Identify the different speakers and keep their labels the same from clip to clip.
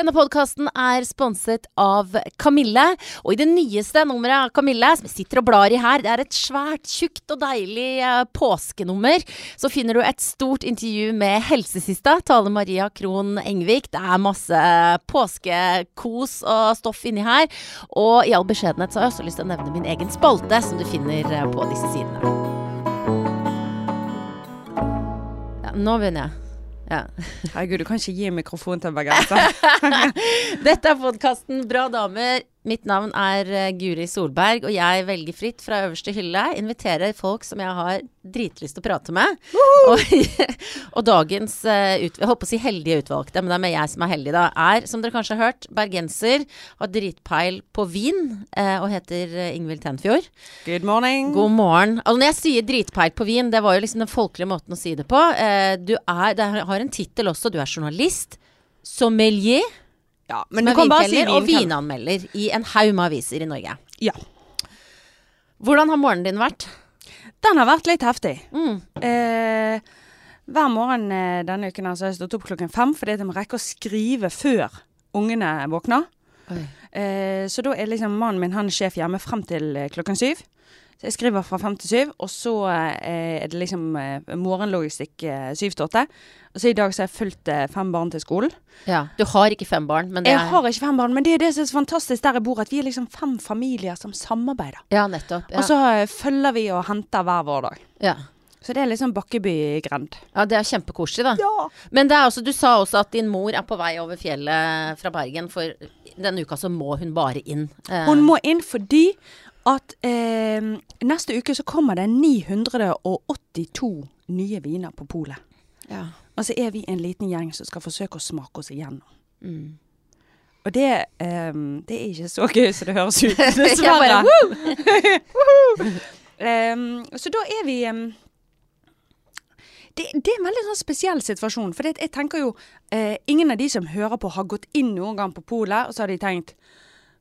Speaker 1: Denne podkasten er sponset av Kamille. Og i det nyeste nummeret av Kamille, som jeg sitter og blar i her, det er et svært, tjukt og deilig eh, påskenummer, så finner du et stort intervju med helsesista, Tale Maria Krohn Engvik. Det er masse påskekos og stoff inni her. Og i all beskjedenhet så har jeg også lyst til å nevne min egen spalte, som du finner eh, på disse sidene. Ja, nå begynner jeg. Ja.
Speaker 2: Herregud, du kan ikke gi mikrofon til en Bergenser.
Speaker 1: Dette er podkasten Bra damer. Mitt navn er eh, Guri Solberg, og jeg velger fritt fra øverste hylle. Inviterer folk som jeg har dritlyst til å prate med. Og, og dagens eh, ut, jeg håper å si heldige utvalgte, men det er med jeg som er heldig, da, er, som dere kanskje har hørt, bergenser. Har dritpeil på vin eh, og heter Ingvild Tenfjord.
Speaker 2: Good morning.
Speaker 1: God morgen. Altså, når jeg sier dritpeil på vin, det var jo liksom den folkelige måten å si det på. Eh, du er, det har en tittel også. Du er journalist. Sommelier.
Speaker 2: Ja, men
Speaker 1: som
Speaker 2: du kan bare si
Speaker 1: vin, og vinanmelder i en haug med aviser i Norge.
Speaker 2: Ja.
Speaker 1: Hvordan har morgenen din vært?
Speaker 2: Den har vært litt heftig.
Speaker 1: Mm.
Speaker 2: Eh, hver morgen eh, denne uken har jeg stått opp klokken fem fordi jeg må rekke å skrive før ungene våkner. Eh, så da er liksom mannen min han er sjef hjemme frem til eh, klokken syv. Så jeg skriver fra fem til syv, og så eh, er det liksom eh, morgenlogistikk eh, syv til åtte. Og så i dag så har jeg fulgt fem barn til skolen.
Speaker 1: Ja. Du har ikke fem barn, men det
Speaker 2: Jeg
Speaker 1: er
Speaker 2: har ikke fem barn, men det er det som er så fantastisk der jeg bor, at vi er liksom fem familier som samarbeider.
Speaker 1: Ja, nettopp. Ja.
Speaker 2: Og så følger vi og henter hver vår dag.
Speaker 1: ja.
Speaker 2: Så det er liksom Bakkeby-grend.
Speaker 1: ja, det er kjempekoselig, da.
Speaker 2: Ja.
Speaker 1: Men det er også, du sa også at din mor er på vei over fjellet fra Bergen, for denne uka så må hun bare inn. Eh,
Speaker 2: Hun må inn fordi at eh, neste uke så kommer det 982 nye viner på polet.
Speaker 1: ja.
Speaker 2: Og så er vi en liten gjeng som skal forsøke å smake oss igjennom.
Speaker 1: Mm.
Speaker 2: Og det, eh, det er ikke så gøy som det høres ut, dessverre. um, så da er vi um, det, det er en veldig sånn spesiell situasjon. For jeg tenker jo eh, Ingen av de som hører på, har gått inn noen gang på polet, og så har de tenkt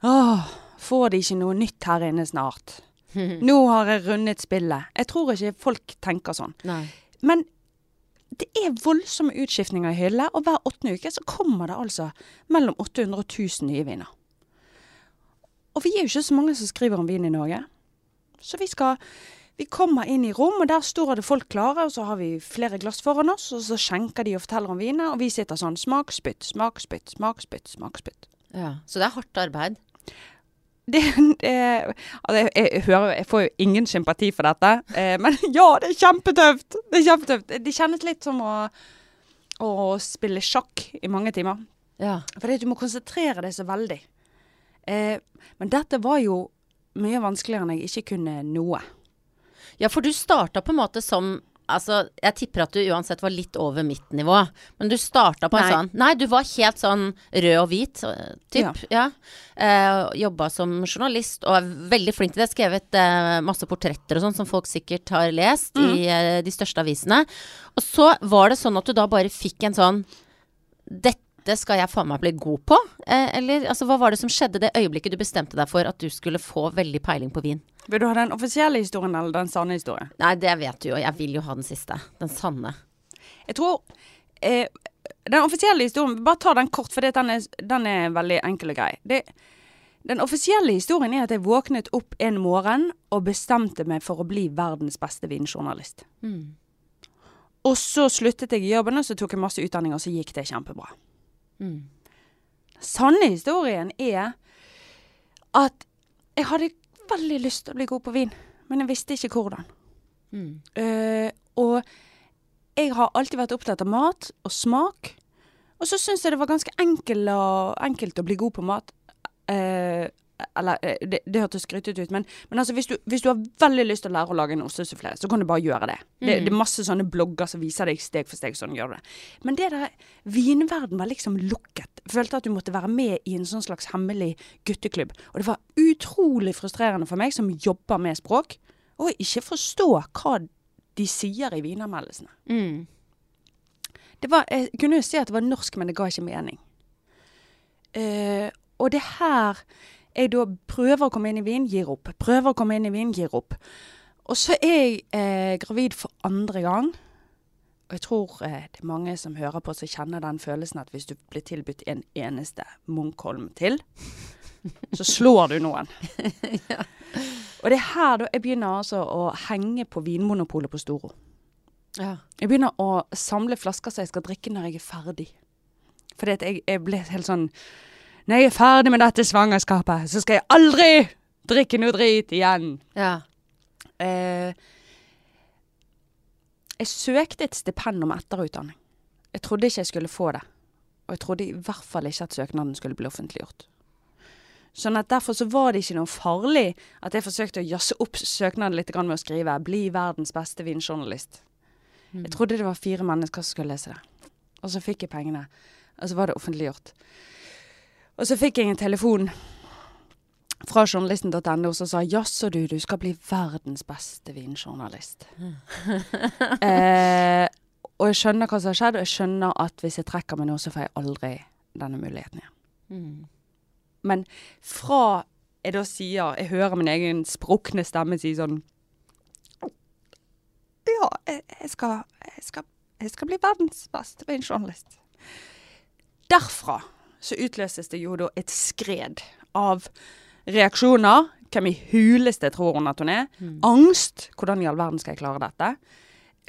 Speaker 2: Åh, får de ikke noe nytt her inne snart? Nå har jeg rundet spillet. Jeg tror ikke folk tenker sånn.
Speaker 1: Nei.
Speaker 2: Men det er voldsomme utskiftninger i hyllene, og hver åttende uke så kommer det altså mellom 800 og 1000 nye viner. Og vi er jo ikke så mange som skriver om vin i Norge. Så vi skal Vi kommer inn i rom, og der står det folk klare, og så har vi flere glass foran oss, og så skjenker de og forteller om viner, og vi sitter sånn smak, spytt, smak, spytt, smak, spytt, smak, spytt.
Speaker 1: Ja. Så det er hardt arbeid.
Speaker 2: Det, det altså jeg, jeg, hører, jeg får jo ingen sympati for dette, eh, men ja, det er kjempetøft! Det er kjempetøft. Det kjennes litt som å, å spille sjakk i mange timer.
Speaker 1: Ja.
Speaker 2: At du må konsentrere deg så veldig. Eh, men dette var jo mye vanskeligere enn jeg ikke kunne noe.
Speaker 1: Ja, for du starta på en måte som Altså, jeg tipper at du uansett var litt over mitt nivå. Men du starta på en
Speaker 2: Nei.
Speaker 1: sånn Nei, du var helt sånn rød og hvit, typ. Ja. Eh, Jobba som journalist og er veldig flink til det. Skrevet eh, masse portretter og sånn som folk sikkert har lest i eh, de største avisene. Og så var det sånn at du da bare fikk en sånn Dette skal jeg faen meg bli god på? Eh, eller altså, hva var det som skjedde det øyeblikket du bestemte deg for at du skulle få veldig peiling på vin?
Speaker 2: Vil du ha den offisielle historien eller den sanne historien?
Speaker 1: Nei, det vet du jo. Jeg vil jo ha den siste. Den sanne.
Speaker 2: Jeg tror eh, Den offisielle historien Bare ta den kort, for den er, den er veldig enkel og grei. Det, den offisielle historien er at jeg våknet opp en morgen og bestemte meg for å bli verdens beste vinjournalist.
Speaker 1: Mm.
Speaker 2: Og så sluttet jeg i jobben, og så tok jeg masse utdanning, og så gikk det kjempebra.
Speaker 1: Mm.
Speaker 2: sanne historien er at jeg hadde veldig lyst til å bli god på vin, men jeg visste ikke hvordan.
Speaker 1: Mm.
Speaker 2: Uh, og jeg har alltid vært opptatt av mat og smak. Og så syns jeg det var ganske enkelt og, enkelt å bli god på mat. Eh, eller eh, det, det hørtes skrytete ut, men, men altså, hvis, du, hvis du har veldig lyst til å lære å lage en ostesufflé, så kan du bare gjøre det. det. Det er masse sånne blogger som viser deg steg for steg sånn gjør du det. Men det der vinverden var liksom lukket. Følte at du måtte være med i en sånn slags hemmelig gutteklubb. Og det var utrolig frustrerende for meg som jobber med språk, å ikke forstå hva de sier i vinanmeldelsene.
Speaker 1: Mm.
Speaker 2: Det var, jeg kunne jo si at det var norsk, men det ga ikke mening. Uh, og det her jeg da prøver å komme inn i vin, gir opp. Prøver å komme inn i vin, gir opp. Og så er jeg eh, gravid for andre gang. Og jeg tror eh, det er mange som hører på som kjenner den følelsen at hvis du blir tilbudt en eneste Munkholm til, så slår du noen. Og det er her da jeg begynner altså å henge på Vinmonopolet på Storo.
Speaker 1: Ja.
Speaker 2: Jeg begynner å samle flasker som jeg skal drikke når jeg er ferdig. Fordi at jeg, jeg ble helt sånn Når jeg er ferdig med dette svangerskapet, så skal jeg aldri drikke noe drit igjen.
Speaker 1: ja.
Speaker 2: Eh, jeg søkte et stipend om etterutdanning. Jeg trodde ikke jeg skulle få det. Og jeg trodde i hvert fall ikke at søknaden skulle bli offentliggjort. Sånn at derfor så var det ikke noe farlig at jeg forsøkte å jazze opp søknaden litt med å skrive 'Bli verdens beste vinjournalist'. Jeg trodde det var fire mennesker som skulle lese det. Og så fikk jeg pengene. Og så var det offentliggjort. Og så fikk jeg en telefon fra journalisten.no som sa 'Jaså du, du skal bli verdens beste vinjournalist'. eh, og jeg skjønner hva som har skjedd, og jeg skjønner at hvis jeg trekker meg nå, så får jeg aldri denne muligheten igjen.
Speaker 1: Mm.
Speaker 2: Men fra jeg da sier Jeg hører min egen sprukne stemme si sånn Ja, jeg, jeg, skal, jeg, skal, jeg skal bli verdens beste vinjournalist. Derfra så utløses det jo da et skred av reaksjoner. Hvem i huleste tror hun at hun er? Angst. Hvordan i all verden skal jeg klare dette?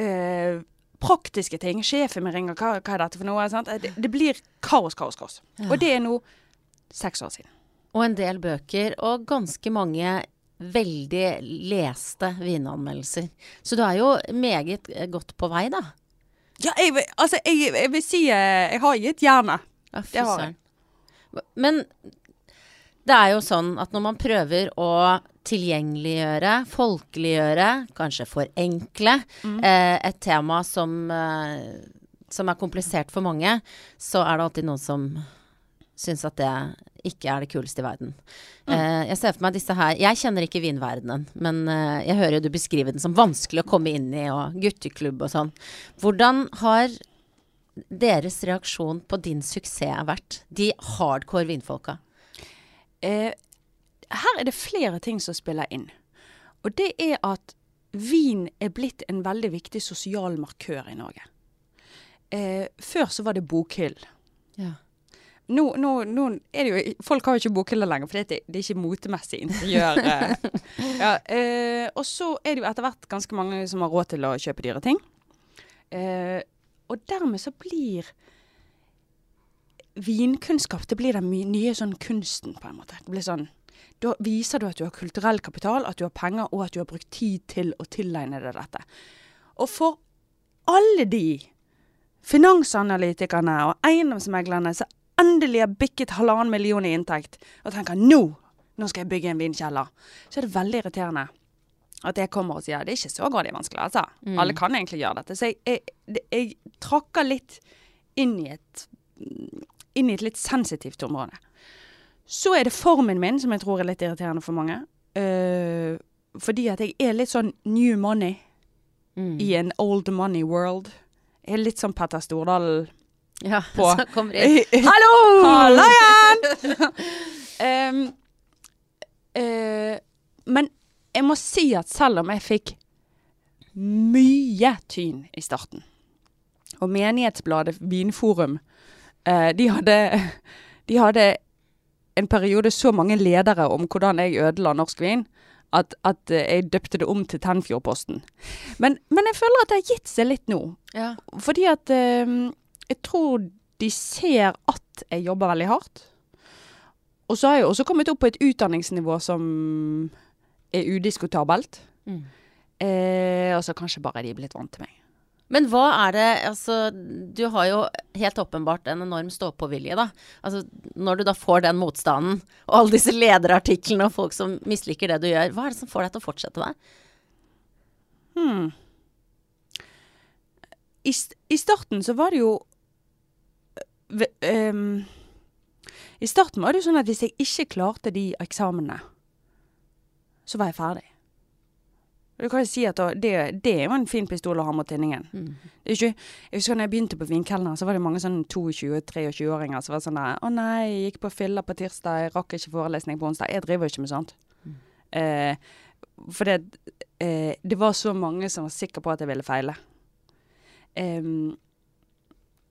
Speaker 2: Eh, praktiske ting. Sjefen min ringer. Hva, hva er dette for noe? Sant? Det, det blir kaos, kaos, kaos. Og det er nå seks år siden.
Speaker 1: Og en del bøker, og ganske mange veldig leste vinanmeldelser. Så du er jo meget godt på vei, da.
Speaker 2: Ja, jeg, altså, jeg, jeg vil si eh, Jeg har gitt jernet.
Speaker 1: Ja,
Speaker 2: Det har.
Speaker 1: Men det er jo sånn at når man prøver å tilgjengeliggjøre, folkeliggjøre, kanskje forenkle eh, et tema som, eh, som er komplisert for mange, så er det alltid noen som syns at det ikke er det kuleste i verden. Eh, jeg ser for meg disse her Jeg kjenner ikke vinverdenen, men eh, jeg hører jo du beskrive den som vanskelig å komme inn i, og gutteklubb og sånn. Hvordan har deres reaksjon på din suksess vært? De hardcore vinfolka.
Speaker 2: Eh, her er det flere ting som spiller inn. Og det er at vin er blitt en veldig viktig sosial markør i Norge. Eh, før så var det bokhyll.
Speaker 1: Ja.
Speaker 2: Nå, nå, nå er det jo Folk har jo ikke bokhyller lenger, for det, det er ikke motemessig interiør. eh. ja, eh, og så er det jo etter hvert ganske mange som har råd til å kjøpe dyre ting. Eh, og dermed så blir vinkunnskap det blir den nye sånn kunsten, på en måte. Det blir sånn, Da viser du at du har kulturell kapital, at du har penger, og at du har brukt tid til å tilegne deg dette. Og for alle de finansanalytikerne og eiendomsmeglerne som endelig har bikket halvannen million i inntekt, og tenker nå, nå skal jeg bygge en vinkjeller, så er det veldig irriterende at jeg kommer og sier det er ikke så grådig vanskelig, altså. Alle kan egentlig gjøre dette. Så jeg, jeg, jeg trakker litt inn i et inn i et litt sensitivt område. Så er det formen min, som jeg tror er litt irriterende for mange. Uh, fordi at jeg er litt sånn new money
Speaker 1: Mm.
Speaker 2: i en old money world. Jeg er litt sånn Petter Stordalen
Speaker 1: Ja,
Speaker 2: på.
Speaker 1: så kommer inn.
Speaker 2: Hallo! Hallo igjen! um, uh, men jeg må si at selv om jeg fikk mye tyn i starten, og menighetsbladet Vinforum, eh, de hadde, de hadde en periode så mange ledere om hvordan jeg ødela norsk vin, at, at eh, jeg døpte det om til Tennfjordposten. Men, men jeg føler at det har gitt seg litt nå.
Speaker 1: Ja.
Speaker 2: Fordi at eh, jeg tror de ser at jeg jobber veldig hardt. Og så har jeg også kommet opp på et utdanningsnivå som er udiskutabelt.
Speaker 1: Mm.
Speaker 2: Eh, og så kanskje bare de er blitt vant til meg.
Speaker 1: Men hva er det Altså, du har jo helt åpenbart en enorm stå-på-vilje, da. Altså, når du da får den motstanden, og alle disse lederartiklene og folk som misliker det du gjør, hva er det som får deg til å fortsette det?
Speaker 2: Hmm. I, I starten så var det jo ehm, I starten var det jo sånn at hvis jeg ikke klarte de eksamenene, så var jeg ferdig. Du kan jo si at det, det er jo en fin pistol å ha mot tinningen. Er ikke, jeg husker når jeg begynte på Vinkelner, så var det mange sånn 22-23-åringer som var sånn der 'Å nei, jeg gikk på fylla på tirsdag, jeg rakk ikke forelesning på onsdag.' Jeg driver jo ikke med sånt. Eh, for det, eh, det var så mange som var sikre på at jeg ville feile. Em,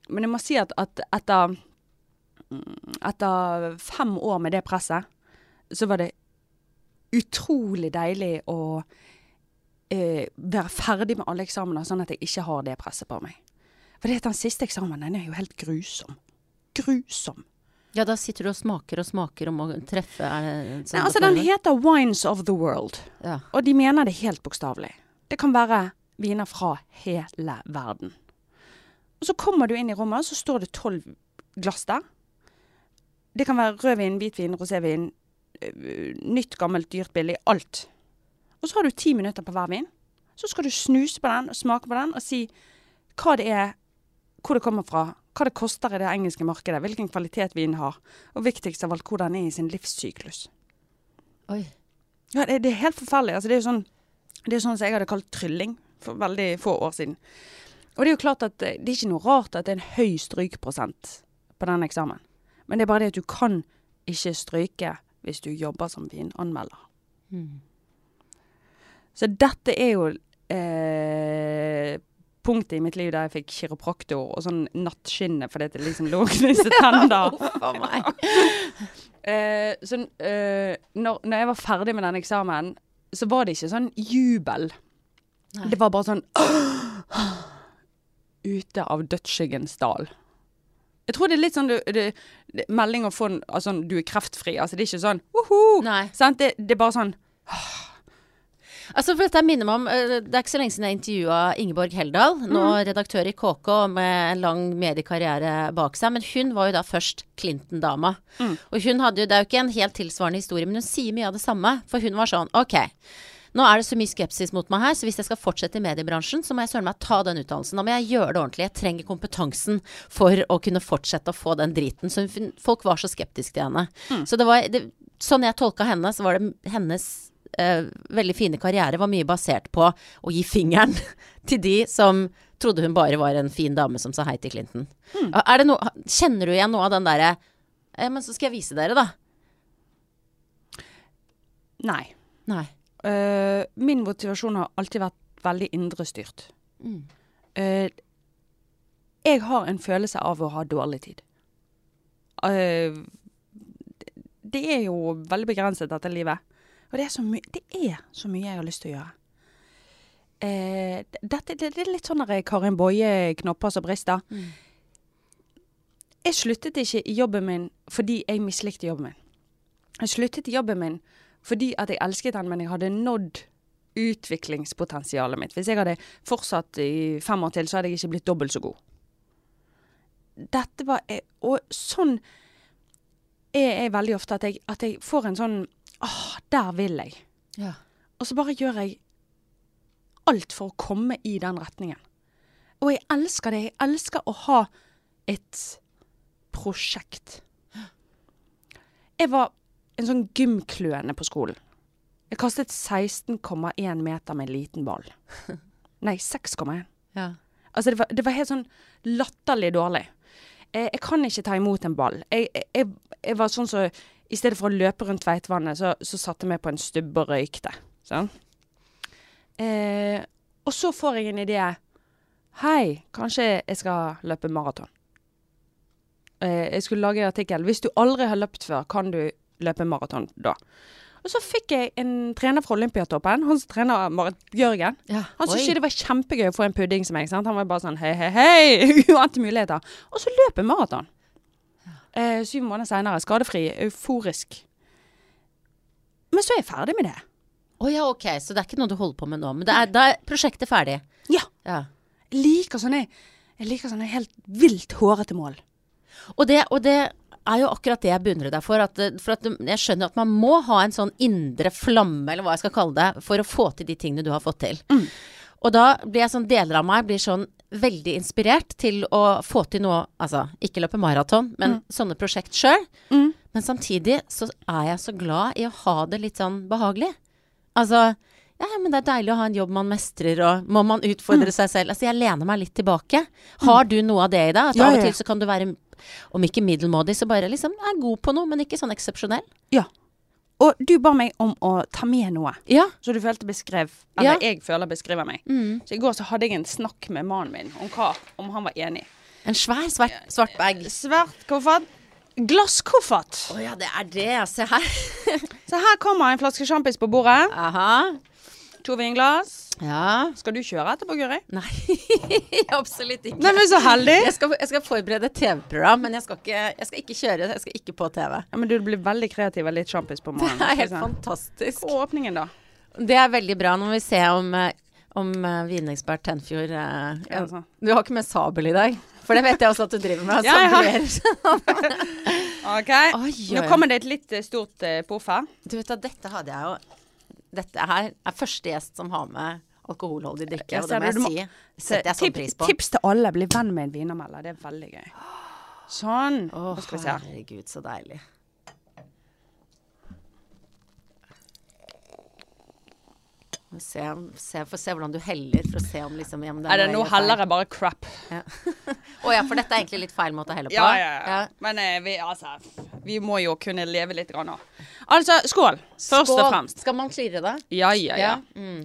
Speaker 2: men jeg må si at, at etter mm, Etter fem år med det presset, så var det utrolig deilig å eh, være ferdig med alle eksamener, sånn at jeg ikke har det presset på meg. For den siste eksamen, den er jo helt grusom. Grusom.
Speaker 1: Ja, da sitter du og smaker og smaker om å treffe er det sånn
Speaker 2: Nei, altså, den heter Wines of the World.
Speaker 1: ja.
Speaker 2: Og de mener det helt bokstavelig. Det kan være viner fra hele verden. Og så kommer du inn i rommet, og så står det tolv glass der. Det kan være rødvin, hvitvin, rosévin, nytt, gammelt, dyrt, billig. Alt. Og så har du ti minutter på hver vin. Så skal du snuse på den og smake på den og si hva det er, hvor det kommer fra, hva det koster i det engelske markedet, hvilken kvalitet vinen har, og viktigst av alt hvor den er i sin livssyklus.
Speaker 1: Oi.
Speaker 2: Ja, det, det er helt forferdelig. Altså, det er jo sånn, det er sånn som jeg hadde kalt trylling for veldig få år siden. Og det er jo klart at eh, det er ikke noe rart at det er en høy strykprosent på den eksamen. Men det er bare det at du kan ikke stryke hvis du jobber som vinanmelder.
Speaker 1: Mm.
Speaker 2: Så dette er jo eh, punktet i mitt liv der jeg fikk kiropraktor og sånn nattskinne fordi det liksom lå knuste tenner.
Speaker 1: Uff meg.
Speaker 2: Eh, så eh, når, når jeg var ferdig med den eksamen, så var det ikke sånn jubel.
Speaker 1: Nei.
Speaker 2: Det var bare sånn Ute av dødsskyggens dal. Jeg tror det er litt sånn du, det, det, melding å få altså, du er kreftfri. Altså, det er ikke sånn woho! Sant? Det, det er bare sånn
Speaker 1: Altså for dette minner meg om eh, Det er ikke så lenge siden jeg intervjua Ingeborg Heldal, nå redaktør i KK med en lang mediekarriere bak seg. Men hun var jo da først Clinton-dama. Og hun hadde jo Det er jo ikke en helt tilsvarende historie, men hun sier mye av det samme. For hun var sånn OK. Nå er det så mye skepsis mot meg her, så hvis jeg skal fortsette i mediebransjen, så må jeg søren meg ta den utdannelsen. Da må jeg gjøre det ordentlig. Jeg trenger kompetansen for å kunne fortsette å få den driten. Så folk var så skeptiske til henne. Så det var det, Sånn jeg tolka henne, så var det hennes eh, veldig fine karriere var mye basert på å gi fingeren til de som trodde hun bare var en fin dame som sa hei til Clinton. Er det noe, kjenner du igjen noe av den derre eh, Men så skal jeg vise dere, da.
Speaker 2: Nei.
Speaker 1: Nei.
Speaker 2: Eh, min motivasjon har alltid vært veldig indrestyrt.
Speaker 1: Mm.
Speaker 2: Uh, jeg har en følelse av å ha dårlig tid. Uh, det- er jo veldig begrenset, dette livet. Og det er, så my det er så mye jeg har lyst til å gjøre. Dette, det, det er litt sånn der Karin Boje knopper som brister.
Speaker 1: Mm.
Speaker 2: Jeg sluttet ikke i jobben min fordi jeg mislikte jobben min. Jeg sluttet i jobben min fordi at jeg elsket den, men jeg hadde nådd utviklingspotensialet mitt. Hvis jeg hadde fortsatt i fem år til, så hadde jeg ikke blitt dobbelt så god. Dette var Og sånn er jeg veldig ofte at jeg, at jeg får en sånn Åh, der vil jeg.
Speaker 1: Ja.
Speaker 2: Og så bare gjør jeg alt for å komme i den retningen. Og jeg elsker det. Jeg elsker å ha et prosjekt. Jeg var en sånn gymkløne på skolen. Jeg kastet 16,1 meter med en liten ball. Nei, 6,1.
Speaker 1: ja.
Speaker 2: Altså, det var, det var helt sånn latterlig dårlig. Jeg, jeg kan ikke ta imot en ball. Jeg, jeg, jeg var sånn så I stedet for å løpe rundt Tveitvannet, så, så satte jeg meg på en stubbe og røykte. Sånn. Eh, og så får jeg en idé. Hei, kanskje jeg skal løpe maraton. Eh, jeg skulle lage en artikkel. Hvis du aldri har løpt før, kan du løpe maraton da. Og så fikk jeg en trener fra Olympiatoppen, han som trener Marit Bjørgen.
Speaker 1: ja.
Speaker 2: Han syntes det var kjempegøy å få en pudding som meg. Sant? Han var bare sånn hei, hei, hei, uante muligheter. Og så løp jeg maraton. Eh, syv måneder seinere, skadefri, euforisk. Men så er jeg ferdig med det.
Speaker 1: Å ja, ok. Så det er ikke noe du holder på med nå. Men det er, da er prosjektet ferdig.
Speaker 2: Ja.
Speaker 1: Ja.
Speaker 2: Jeg liker sånne, jeg liker sånne helt vilt hårete mål.
Speaker 1: Og det, og det er jo akkurat det jeg beundrer deg for. At, for at jeg skjønner at man må ha en sånn indre flamme, eller hva jeg skal kalle det, for å få til de tingene du har fått til. Og da blir jeg sånn, deler av meg blir sånn veldig inspirert til å få til noe Altså, ikke løpe maraton, men sånne prosjekt sjøl.
Speaker 2: Mm.
Speaker 1: Men samtidig så er jeg så glad i å ha det litt sånn behagelig. Altså ja, men det er deilig å ha en jobb man mestrer, og må man utfordre seg selv. Altså, jeg lener meg litt tilbake. Har du noe av det i deg? At
Speaker 2: Ja,
Speaker 1: av og til så kan du være, om ikke middelmådig, så bare liksom er god på noe, men ikke sånn eksepsjonell.
Speaker 2: Ja. Og du ba meg om å ta med noe,
Speaker 1: Ja.
Speaker 2: så du følte beskrev Eller
Speaker 1: Ja.
Speaker 2: jeg føler beskriver meg.
Speaker 1: Mm.
Speaker 2: Så i går så hadde jeg en snakk med mannen min om hva, om han var enig.
Speaker 1: En svær, svart, svart bag.
Speaker 2: Svart koffert. Glasskoffert.
Speaker 1: Å ja, det er det. Se her.
Speaker 2: Så her kommer en flaske sjampis på bordet.
Speaker 1: Aha.
Speaker 2: To vinglass.
Speaker 1: Ja.
Speaker 2: Skal du kjøre etterpå, Guri?
Speaker 1: Nei, absolutt ikke.
Speaker 2: Nei, men så heldig.
Speaker 1: Jeg skal, jeg skal forberede et TV-program, men jeg skal, ikke, jeg skal ikke kjøre. Jeg skal ikke på TV.
Speaker 2: Ja, men du blir veldig kreativ og litt sjampis på morgenen.
Speaker 1: Det er helt
Speaker 2: se.
Speaker 1: fantastisk.
Speaker 2: Og åpningen, da.
Speaker 1: Det er veldig bra når vi ser om, eh, om eh, vinekspert Tenfjord eh, ja.
Speaker 2: Altså.
Speaker 1: Du har ikke med sabel i dag? For det vet jeg også at du driver med.
Speaker 2: Ja,
Speaker 1: ja.
Speaker 2: OK.
Speaker 1: Oi,
Speaker 2: Nå kommer det et litt eh, stort uh, poff her.
Speaker 1: Du vet at dette hadde jeg jo Dette her er første gjest som har med alkoholholdig drikke, og det må jeg si. Setter jeg sånn pris på.
Speaker 2: Tips til alle. Bli venn med en vinermelder. Det er veldig gøy. Sånn.
Speaker 1: Å,
Speaker 2: Nå skal vi se.
Speaker 1: herregud, så deilig. Se, se, for se hvordan du heller, for å se om liksom om
Speaker 2: Er det
Speaker 1: noe jeg
Speaker 2: heller er bare crap?
Speaker 1: Ja. oh, ja, for dette er egentlig litt feil måte å helle på.
Speaker 2: Ja, ja, ja. Men eh, vi, altså, vi må jo kunne leve litt grann òg. Altså, skål. Først og fremst.
Speaker 1: Skal man klirre det?
Speaker 2: Ja, ja, ja.
Speaker 1: Mm.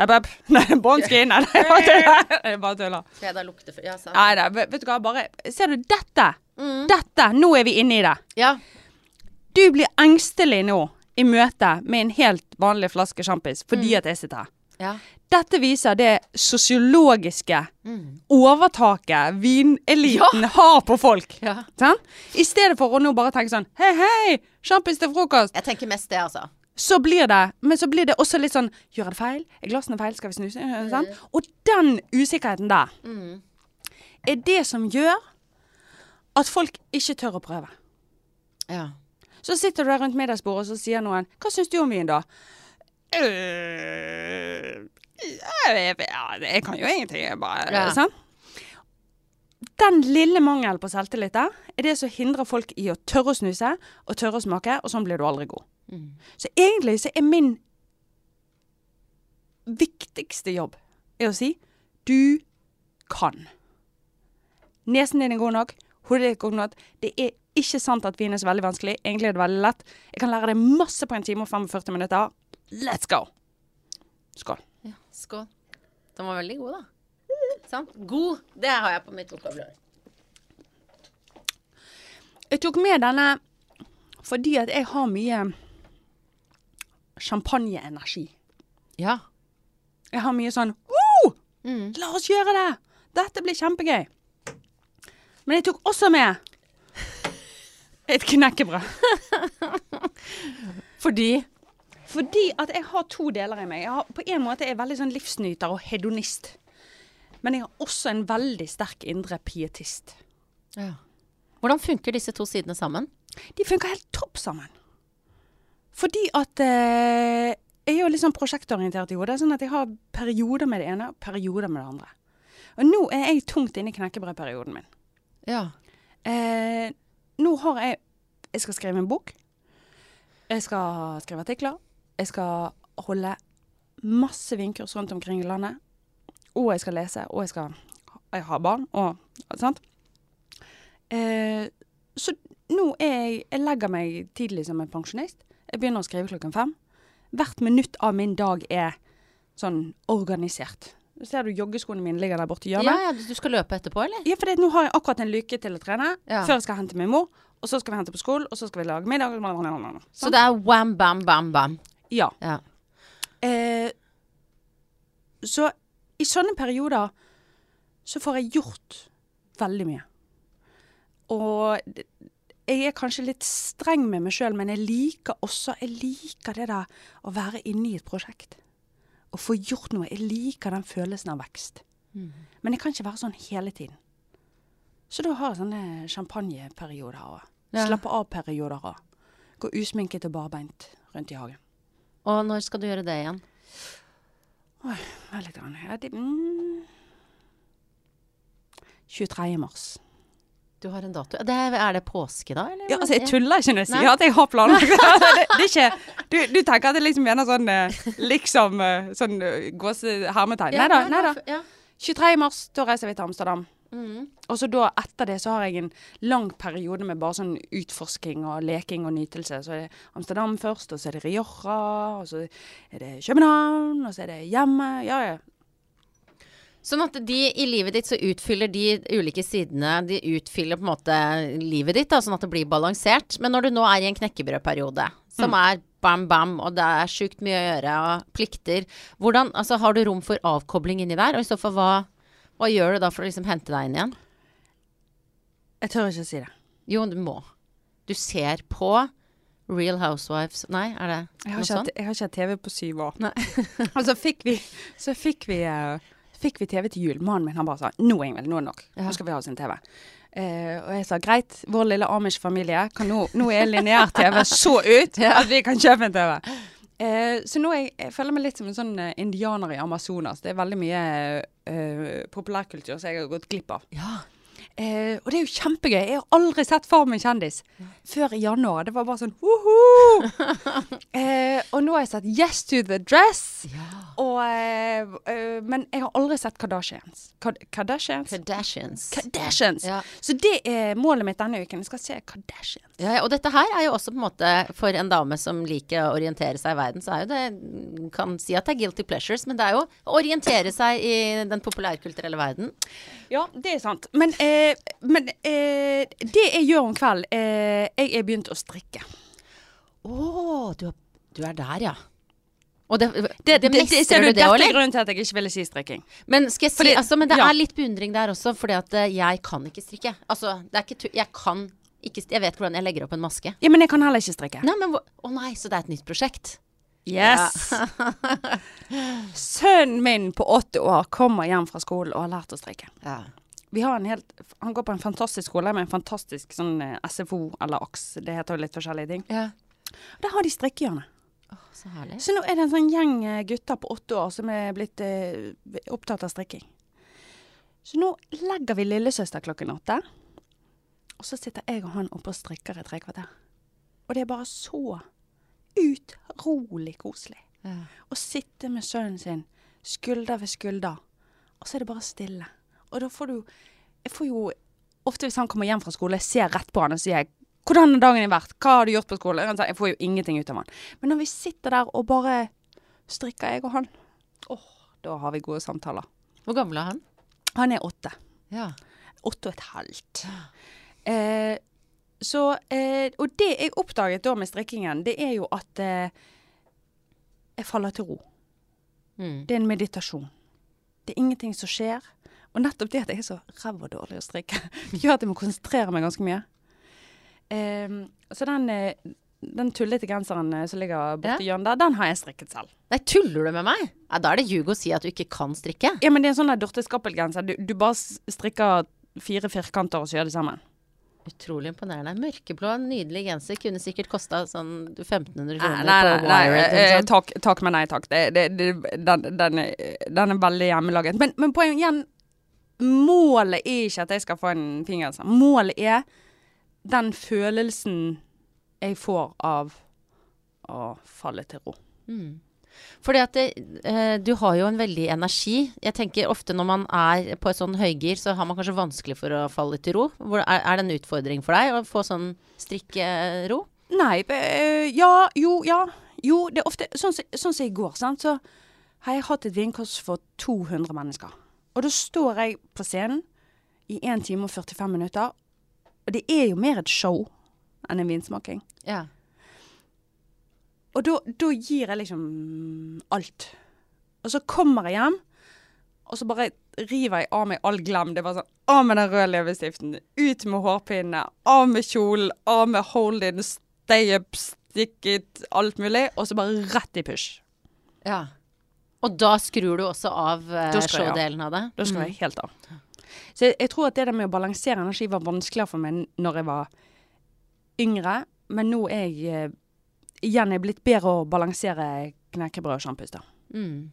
Speaker 2: Hepp, hepp. Nei, båndskin. Nei, det er bare tuller. Det er
Speaker 1: jeg da lukte for Ja.
Speaker 2: Nei da, vet vet du hva, bare Ser du dette?
Speaker 1: Mm.
Speaker 2: Dette! Nå er vi inne i det.
Speaker 1: Ja.
Speaker 2: Du blir engstelig nå i møte med en helt vanlig flaske sjampis fordi at jeg sitter her.
Speaker 1: ja.
Speaker 2: Dette viser det sosiologiske
Speaker 1: Mm.
Speaker 2: overtaket vineliten har på folk.
Speaker 1: ja.
Speaker 2: Sånn? I stedet for å nå bare tenke sånn Hei, hei! Sjampis til frokost.
Speaker 1: Jeg tenker mest det, altså.
Speaker 2: Så blir det Men så blir det også litt sånn Gjør jeg det feil? Er glassene feil? Skal vi snuse? Mm. Sånn? Og den usikkerheten der
Speaker 1: Mm.
Speaker 2: er det som gjør at folk ikke tør å prøve.
Speaker 1: Ja.
Speaker 2: Så sitter du der rundt middagsbordet, og så sier noen 'Hva syns du om vin, da?' «Øh, jeg, jeg kan jo ingenting, jeg bare
Speaker 1: Ja.
Speaker 2: Sant? Den lille mangelen på selvtillit der er det som hindrer folk i å tørre å snuse og tørre å smake, og sånn blir du aldri god.
Speaker 1: Mm.
Speaker 2: Så egentlig så er min viktigste jobb er å si du kan. Nesen din er god nok, hodet ditt er godt nok. Det er ikke sant at vin er så veldig vanskelig. Egentlig er det veldig lett. Jeg kan lære deg masse på en time og 45 minutter. Let's go! Skål.
Speaker 1: ja. Skål. Den var veldig god, da. Sant? God. Det har jeg på mitt vokabular.
Speaker 2: Jeg tok med denne fordi at jeg har mye champagneenergi.
Speaker 1: Ja.
Speaker 2: Jeg har mye sånn oh,
Speaker 1: Mm.
Speaker 2: La oss gjøre det! Dette blir kjempegøy. Men jeg tok også med et knekkebrød.
Speaker 1: Fordi
Speaker 2: Fordi at jeg har to deler i meg. Har, på en måte er jeg veldig sånn livsnyter og hedonist. Men jeg har også en veldig sterk indre pietist.
Speaker 1: ja. Hvordan funker disse to sidene sammen?
Speaker 2: De funker helt topp sammen. Fordi at eh, jeg er jo litt sånn prosjektorientert i hodet. Sånn at jeg har perioder med det ene og perioder med det andre. Og nå er jeg tungt inne i knekkebrødperioden min.
Speaker 1: Ja.
Speaker 2: Eh, nå har jeg Jeg skal skrive en bok. Jeg skal skrive artikler. Jeg skal holde masse vinkurs rundt omkring i landet. Og jeg skal lese, og jeg skal Jeg har barn, og Sant? Eh, så nå er jeg Jeg legger meg tidlig som en pensjonist. Jeg begynner å skrive klokken fem. Hvert minutt av min dag er sånn organisert. Ser du joggeskoene mine ligger der borte i
Speaker 1: ja,
Speaker 2: hjørnet?
Speaker 1: ja, du skal løpe etterpå, eller?
Speaker 2: Ja, for nå har jeg akkurat en lykke til å trene.
Speaker 1: Ja.
Speaker 2: Før jeg skal hente min mor. Og så skal vi hente på skolen, og så skal vi lage middag.
Speaker 1: Så det er wham, bam, bam, bam.
Speaker 2: Ja.
Speaker 1: Ja.
Speaker 2: Eh, så i sånne perioder så får jeg gjort veldig mye. Og jeg er kanskje litt streng med meg sjøl, men jeg liker også Jeg liker det der å være inne i et prosjekt. Å få gjort noe. Jeg liker den følelsen av vekst. Men jeg kan ikke være sånn hele tiden. Så da har jeg sånne champagneperioder òg.
Speaker 1: Ja.
Speaker 2: Slappe av-perioder òg. Gå usminket og barbeint rundt i hagen.
Speaker 1: Og når skal du gjøre det igjen?
Speaker 2: Vent litt. grann. Ja, det, mm, 23. mars.
Speaker 1: Du har en dato. Det er, er det påske da, eller?
Speaker 2: Ja, altså, jeg tuller ikke når jeg sier at jeg har planer. det, det er ikke, du, du tenker at jeg liksom mener sånn eh, Liksom eh, sånn eh, gåse hermetegn.
Speaker 1: Ja,
Speaker 2: Nei da. Nei da.
Speaker 1: Ja.
Speaker 2: 23. mars, da reiser vi til Amsterdam.
Speaker 1: Mm.
Speaker 2: Og så da etter det så har jeg en lang periode med bare sånn utforsking og leking og nytelse. Så er det Amsterdam først, og så er det Rioja, og så er det København, og så er det hjemme. Ja, ja.
Speaker 1: Sånn at de i livet ditt så utfyller de ulike sidene De utfyller på en måte livet ditt, da, sånn at det blir balansert. Men når du nå er i en knekkebrødperiode, som er bam, bam, og det er sjukt mye å gjøre, og plikter Hvordan, altså Har du rom for avkobling inni der? Og i så fall, hva, hva gjør du da for å liksom hente deg inn igjen?
Speaker 2: Jeg tør ikke å si det.
Speaker 1: Jo, du må. Du ser på Real Housewives Nei, er det noe sånt?
Speaker 2: jeg har ikke hatt TV på syv år.
Speaker 1: Nei.
Speaker 2: og så fikk vi, så fikk vi, eh, fikk vi TV til jul. Mannen min han bare sa nå Ingvild, nå er det nok. Nå skal vi ha oss en TV. Eh, og jeg sa greit, vår lille Amish-familie, kan nå, nå er lineær-TV så ut at vi kan kjøpe en TV. Eh, så nå jeg, jeg føler meg litt som en sånn eh, indianer i Amazonas. Det er veldig mye eh, populærkultur som jeg har gått glipp av.
Speaker 1: Ja.
Speaker 2: Eh, og det er jo kjempegøy. Jeg har aldri sett Farmen kjendis før i januar. Det var bare sånn woho! eh, og nå har jeg sett Yes to the Dress.
Speaker 1: ja.
Speaker 2: Og, eh, eh, men jeg har aldri sett Kardashians. Kad Kardashians?
Speaker 1: Kardashians.
Speaker 2: Kardashians.
Speaker 1: Ja.
Speaker 2: Så det er målet mitt denne uken. Jeg skal se Kardashians.
Speaker 1: Ja, og dette her er jo også på en måte for en dame som liker å orientere seg i verden, så er jo det Kan si at det er guilty pleasures, men det er jo å orientere seg i den populærkulturelle verden.
Speaker 2: Ja, det er sant. Men, eh, men eh, det jeg gjør om kvelden eh, Jeg er begynt å strikke.
Speaker 1: Å, du, er- du er der, ja. Og det, det,
Speaker 2: Det, det, ser du,
Speaker 1: du det
Speaker 2: dette er
Speaker 1: eller?
Speaker 2: grunnen til at jeg ikke ville si strikking.
Speaker 1: Men, si,
Speaker 2: Fordi-
Speaker 1: altså, men det
Speaker 2: ja.
Speaker 1: er litt beundring der også, for eh, jeg kan ikke strikke. Altså, det er ikke Jeg kan ikke Jeg vet hvordan jeg legger opp en maske.
Speaker 2: Ja, men jeg kan heller ikke strikke.
Speaker 1: Nei, men Å nei, så det er et nytt prosjekt?
Speaker 2: Yes! Sønnen min på åtte år kommer hjem fra skolen og har lært å strikke.
Speaker 1: Ja.
Speaker 2: Vi har en helt, han går på en fantastisk skole med en fantastisk sånn eh, SFO eller AKS. Det heter jo litt forskjellige ting.
Speaker 1: ja.
Speaker 2: Der har de strikkehjørne.
Speaker 1: Oh, så herlig.
Speaker 2: Så nå er det en sånn gjeng eh, gutter på åtte år som er blitt eh, opptatt av strikking. Så nå legger vi lillesøster klokken åtte. Og så sitter jeg og han oppe og strikker i tre kvarter. Og det er bare så utrolig koselig.
Speaker 1: Ja.
Speaker 2: Å sitte med sønnen sin skulder ved skulder, og så er det bare stille. Og da får du Jeg får jo Ofte hvis han kommer hjem fra skole, jeg ser rett på han og sier 'Hvordan har dagen din vært? Hva har du gjort på skole?' Han sier, Jeg får jo ingenting ut av han. Men når vi sitter der og bare strikker, jeg og han, åh, da har vi gode samtaler.
Speaker 1: Hvor gammel er han?
Speaker 2: Han er åtte.
Speaker 1: Ja.
Speaker 2: Åtte og et halvt. Eh, så eh, Og det jeg oppdaget da med strikkingen, det er jo at eh, jeg faller til ro.
Speaker 1: Mm.
Speaker 2: Det er en meditasjon. Det er ingenting som skjer. Og nettopp det at jeg er så ræva dårlig å strikke, gjør at jeg må konsentrere meg ganske mye. Ehm, så den, eh, den tullete genseren eh, som ligger borti hjørnet der, den har jeg strikket selv.
Speaker 1: Nei, tuller du med meg? Ja, da er det ljug å si at du ikke kan strikke.
Speaker 2: Ja, men det er en sånn Dorte Skappel-genser. Du, du bare strikker fire firkanter og syr det sammen.
Speaker 1: Utrolig imponerende. Mørkeblå, nydelig genser. Kunne sikkert kosta sånn 1500 kroner
Speaker 2: nei, nei,
Speaker 1: på
Speaker 2: nei
Speaker 1: Wired. sånn.
Speaker 2: takk, men nei takk. Det, det, det, den, den, er, den er veldig hjemmelaget. Men, men poenget igjen, målet er ikke at jeg skal få en fin genser. Målet er den følelsen jeg får av å falle til ro.
Speaker 1: Mm. Fordi at det, eh, du har jo en veldig energi. Jeg tenker ofte når man er på et sånn høygir, så har man kanskje vanskelig for å falle til ro. Hvor, er, er det en utfordring for deg å få sånn strikkero?
Speaker 2: Nei, eh, ja, jo, ja. Jo, det er ofte Sånn som sånn som i går, sant, så har jeg hatt et vinkurs for 200 mennesker. Og da står jeg på scenen i 1 time og 45 minutter, og det er jo mer et show enn en vinsmaking.
Speaker 1: Ja.
Speaker 2: Og da, gir jeg liksom alt. Og så kommer jeg hjem, og så bare river jeg av meg all glem. Det var sånn Av med den røde leppestiften, ut med hårpinnene, av med kjolen, av med hold-in, stay up, stick it, alt mulig. Og så bare rett i push.
Speaker 1: ja. Og da skrur du også av eh, showdelen av. det?
Speaker 2: Da skal
Speaker 1: Mm.
Speaker 2: jeg helt av. Så jeg, jeg tror at det der med å balansere energi var vanskeligere for meg når jeg var yngre. Men nå er jeg eh, igjen er blitt bedre å balansere knekkebrød og sjampis. da.
Speaker 1: Mm.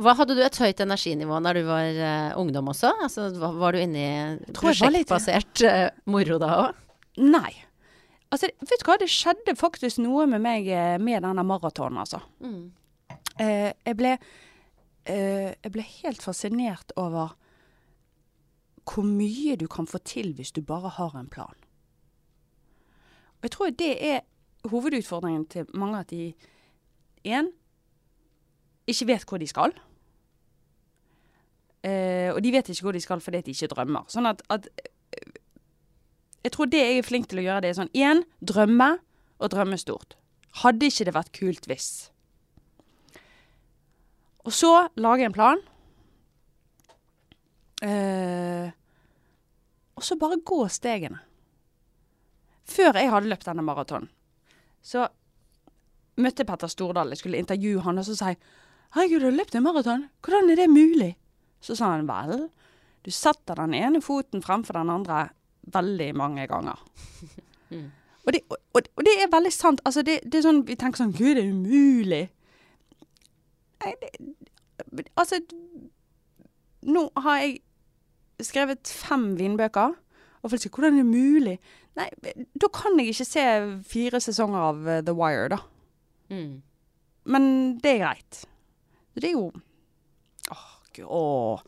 Speaker 1: Hva Hadde du et høyt energinivå da du var uh, ungdom også? Altså, var, var du inne i prosjektbasert uh, moro da òg?
Speaker 2: Nei. Altså, vet du hva? Det skjedde faktisk noe med meg eh, med denne maratonen, altså.
Speaker 1: Mm.
Speaker 2: Uh, jeg ble Jeg ble helt fascinert over hvor mye du kan få til hvis du bare har en plan. Og jeg tror det er hovedutfordringen til mange at de én ikke vet hvor de skal. Eh, og de vet ikke hvor de skal fordi de ikke drømmer. Sånn at, at eh, Jeg tror det jeg er flink til å gjøre, det er sånn én drømme, og drømme stort. Hadde ikke det vært kult hvis. Og så lage en plan. Eh, og så bare gå stegene. Før jeg hadde løpt denne maratonen, så møtte Petter Stordal. Jeg skulle intervjue han, og så sa jeg 'Herregud, du har løpt en maraton. Hvordan er det mulig?' Så sa han 'Vel, du setter den ene foten fremfor den andre veldig mange ganger'.
Speaker 1: Mm.
Speaker 2: Og, det, og, og det er veldig sant. Altså, det, det er sånn, Vi tenker sånn 'Gud, det er umulig'. Nei, det, altså Nå har jeg skrevet fem vinbøker. Og folk sier 'Hvordan er det mulig?' Nei, da kan jeg ikke se fire sesonger av eh, The Wire, da.
Speaker 1: Mm.
Speaker 2: Men det er greit. Det er jo Åh, gud, åh.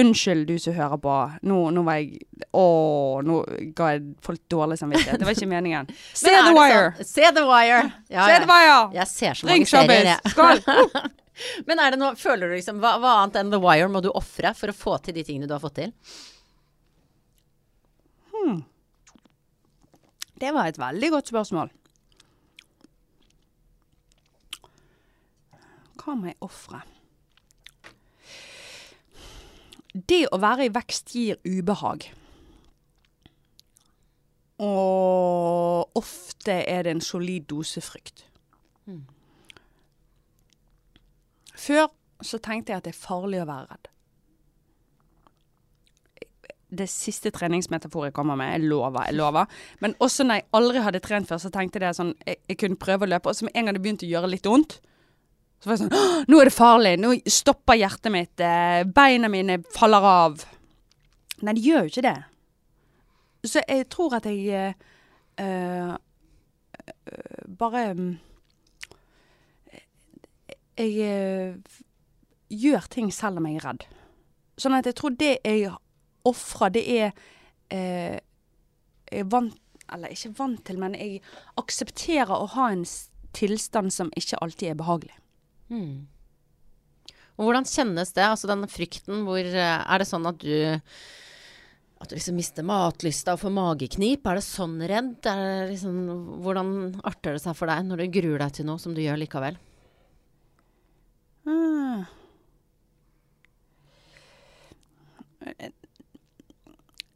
Speaker 2: Unnskyld, du som hører på. Nå, nå var jeg Åh, nå ga jeg folk dårlig samvittighet. Det var ikke meningen. Se The Wire!
Speaker 1: sånn- Se The Wire! Ja,
Speaker 2: Se
Speaker 1: ja.
Speaker 2: The Wire!
Speaker 1: Jeg ser så mange serier, jeg.
Speaker 2: Skål!
Speaker 1: Men er det noe, føler du liksom, hva, hva annet enn The Wire må du ofre for å få til de tingene du har fått til?
Speaker 2: Det var et veldig godt spørsmål. Hva må jeg ofre? Det å være i vekst gir ubehag. Og ofte er det en solid dose frykt. Før så tenkte jeg at det er farlig å være redd. Det siste treningsmetaforet jeg kommer med, jeg lover, jeg lover. Men også når jeg aldri hadde trent før, så tenkte jeg sånn Jeg, jeg kunne prøve å løpe, og så med en gang det begynte å gjøre litt vondt, så var jeg sånn Nå er det farlig! Nå stopper hjertet mitt. eh, Beina mine faller av. Nei, det gjør jo ikke det. Så jeg tror at jeg øh, bare Jeg øh, gjør ting selv om jeg er redd. Sånn at jeg tror det jeg ofrer, det er eh, Jeg er vant Eller ikke vant til, men jeg aksepterer å ha en tilstand som ikke alltid er behagelig.
Speaker 1: Hmm. Og hvordan kjennes det, altså den frykten, hvor eh, Er det sånn at du at du liksom mister matlysta og får mageknip? Er det sånn redd? Det liksom, hvordan arter det seg for deg når du gruer deg til noe som du gjør likevel?
Speaker 2: Ah.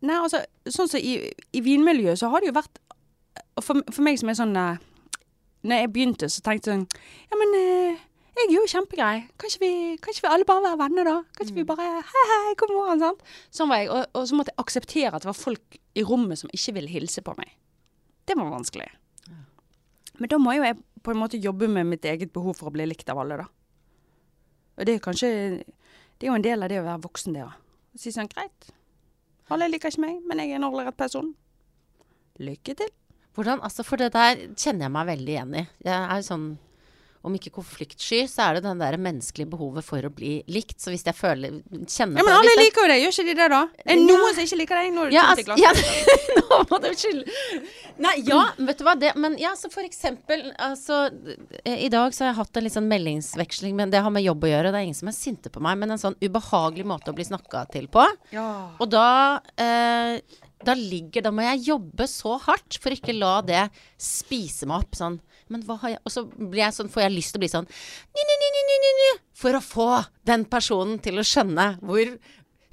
Speaker 2: Nei, altså, sånn som i, i vinmiljøet så har det jo vært for, for meg som er sånn uh, Når jeg begynte, så tenkte jeg sånn Ja, men uh, jeg er jo kjempegrei. Kan ikke, vi, vi alle bare være venner, da? Kan ikke vi bare Hei, hei, god morgen, sant? Sånn var jeg. Og, og så måtte jeg akseptere at det var folk i rommet som ikke ville hilse på meg. Det var vanskelig. Men da må jo jeg på en måte jobbe med mitt eget behov for å bli likt av alle, da. Og det er kanskje Det er jo en del av det å være voksen, det òg. Si sånn greit. Alle liker ikke meg, men jeg er en ålreit person. Lykke til.
Speaker 1: Hvordan, altså For det der kjenner jeg meg veldig igjen i. Jeg er jo sånn om ikke konfliktsky, så er det den der menneskelige behovet for å bli likt. Så hvis jeg føler Kjenner
Speaker 2: Ja, Men alle liker jo det, gjør ikke de det, da? Er det
Speaker 1: Ja.
Speaker 2: noen som ikke liker deg?
Speaker 1: Ja, altså, ja, nå må du skylde Nei, ja, vet du hva. Det, men ja, så for eksempel altså, eh, I dag så har jeg hatt en litt sånn meldingsveksling, men det har med jobb å gjøre. Det er ingen som er sinte på meg, men en sånn ubehagelig måte å bli snakka til på.
Speaker 2: Ja.
Speaker 1: Og da eh, Da ligger Da må jeg jobbe så hardt for ikke la det spise meg opp sånn. Men hva har jeg Og så jeg sånn, får jeg lyst til å bli sånn ni, ni, ni, ni, ni, For å få den personen til å skjønne hvor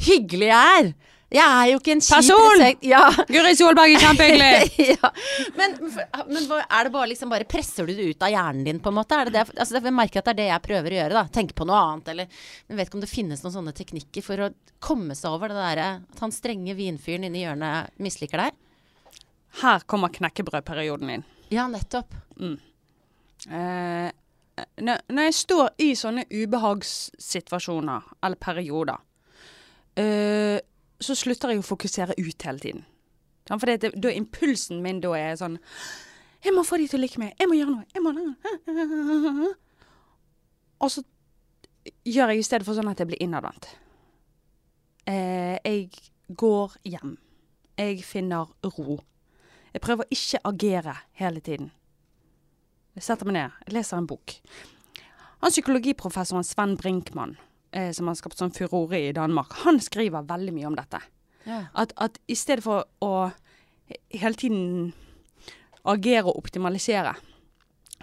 Speaker 1: hyggelig jeg er. Jeg er jo ikke en kjip
Speaker 2: Person!
Speaker 1: Ja.
Speaker 2: Guri Solberg er kjempehyggelig!
Speaker 1: ja. Men, men er det bare liksom bare Presser du det ut av hjernen din, på en måte? Det det? Altså, jeg merker at det er det jeg prøver å gjøre, da. Tenke på noe annet, eller Men vet ikke om det finnes noen sånne teknikker for å komme seg over det derre at han strenge vinfyren inni hjørnet misliker deg.
Speaker 2: Her kommer knekkebrødperioden inn.
Speaker 1: Ja, nettopp.
Speaker 2: Eh, når, når jeg står i sånne ubehagssituasjoner, eller perioder, eh, så slutter jeg å fokusere ut hele tiden. Sant? For det, det, da impulsen min da er sånn Jeg må få de til å like meg. Jeg må gjøre noe. Jeg må Og så gjør jeg i stedet for sånn at jeg blir innadvendt. Eh, jeg går hjem. Jeg finner ro. Jeg prøver å ikke agere hele tiden. Jeg setter meg ned, jeg leser en bok. Han psykologiprofessoren Sven Brinkmann, eh, som har skapt sånn furore i Danmark, han skriver veldig mye om dette.
Speaker 1: Ja.
Speaker 2: At, at i stedet for å hele tiden agere og optimalisere,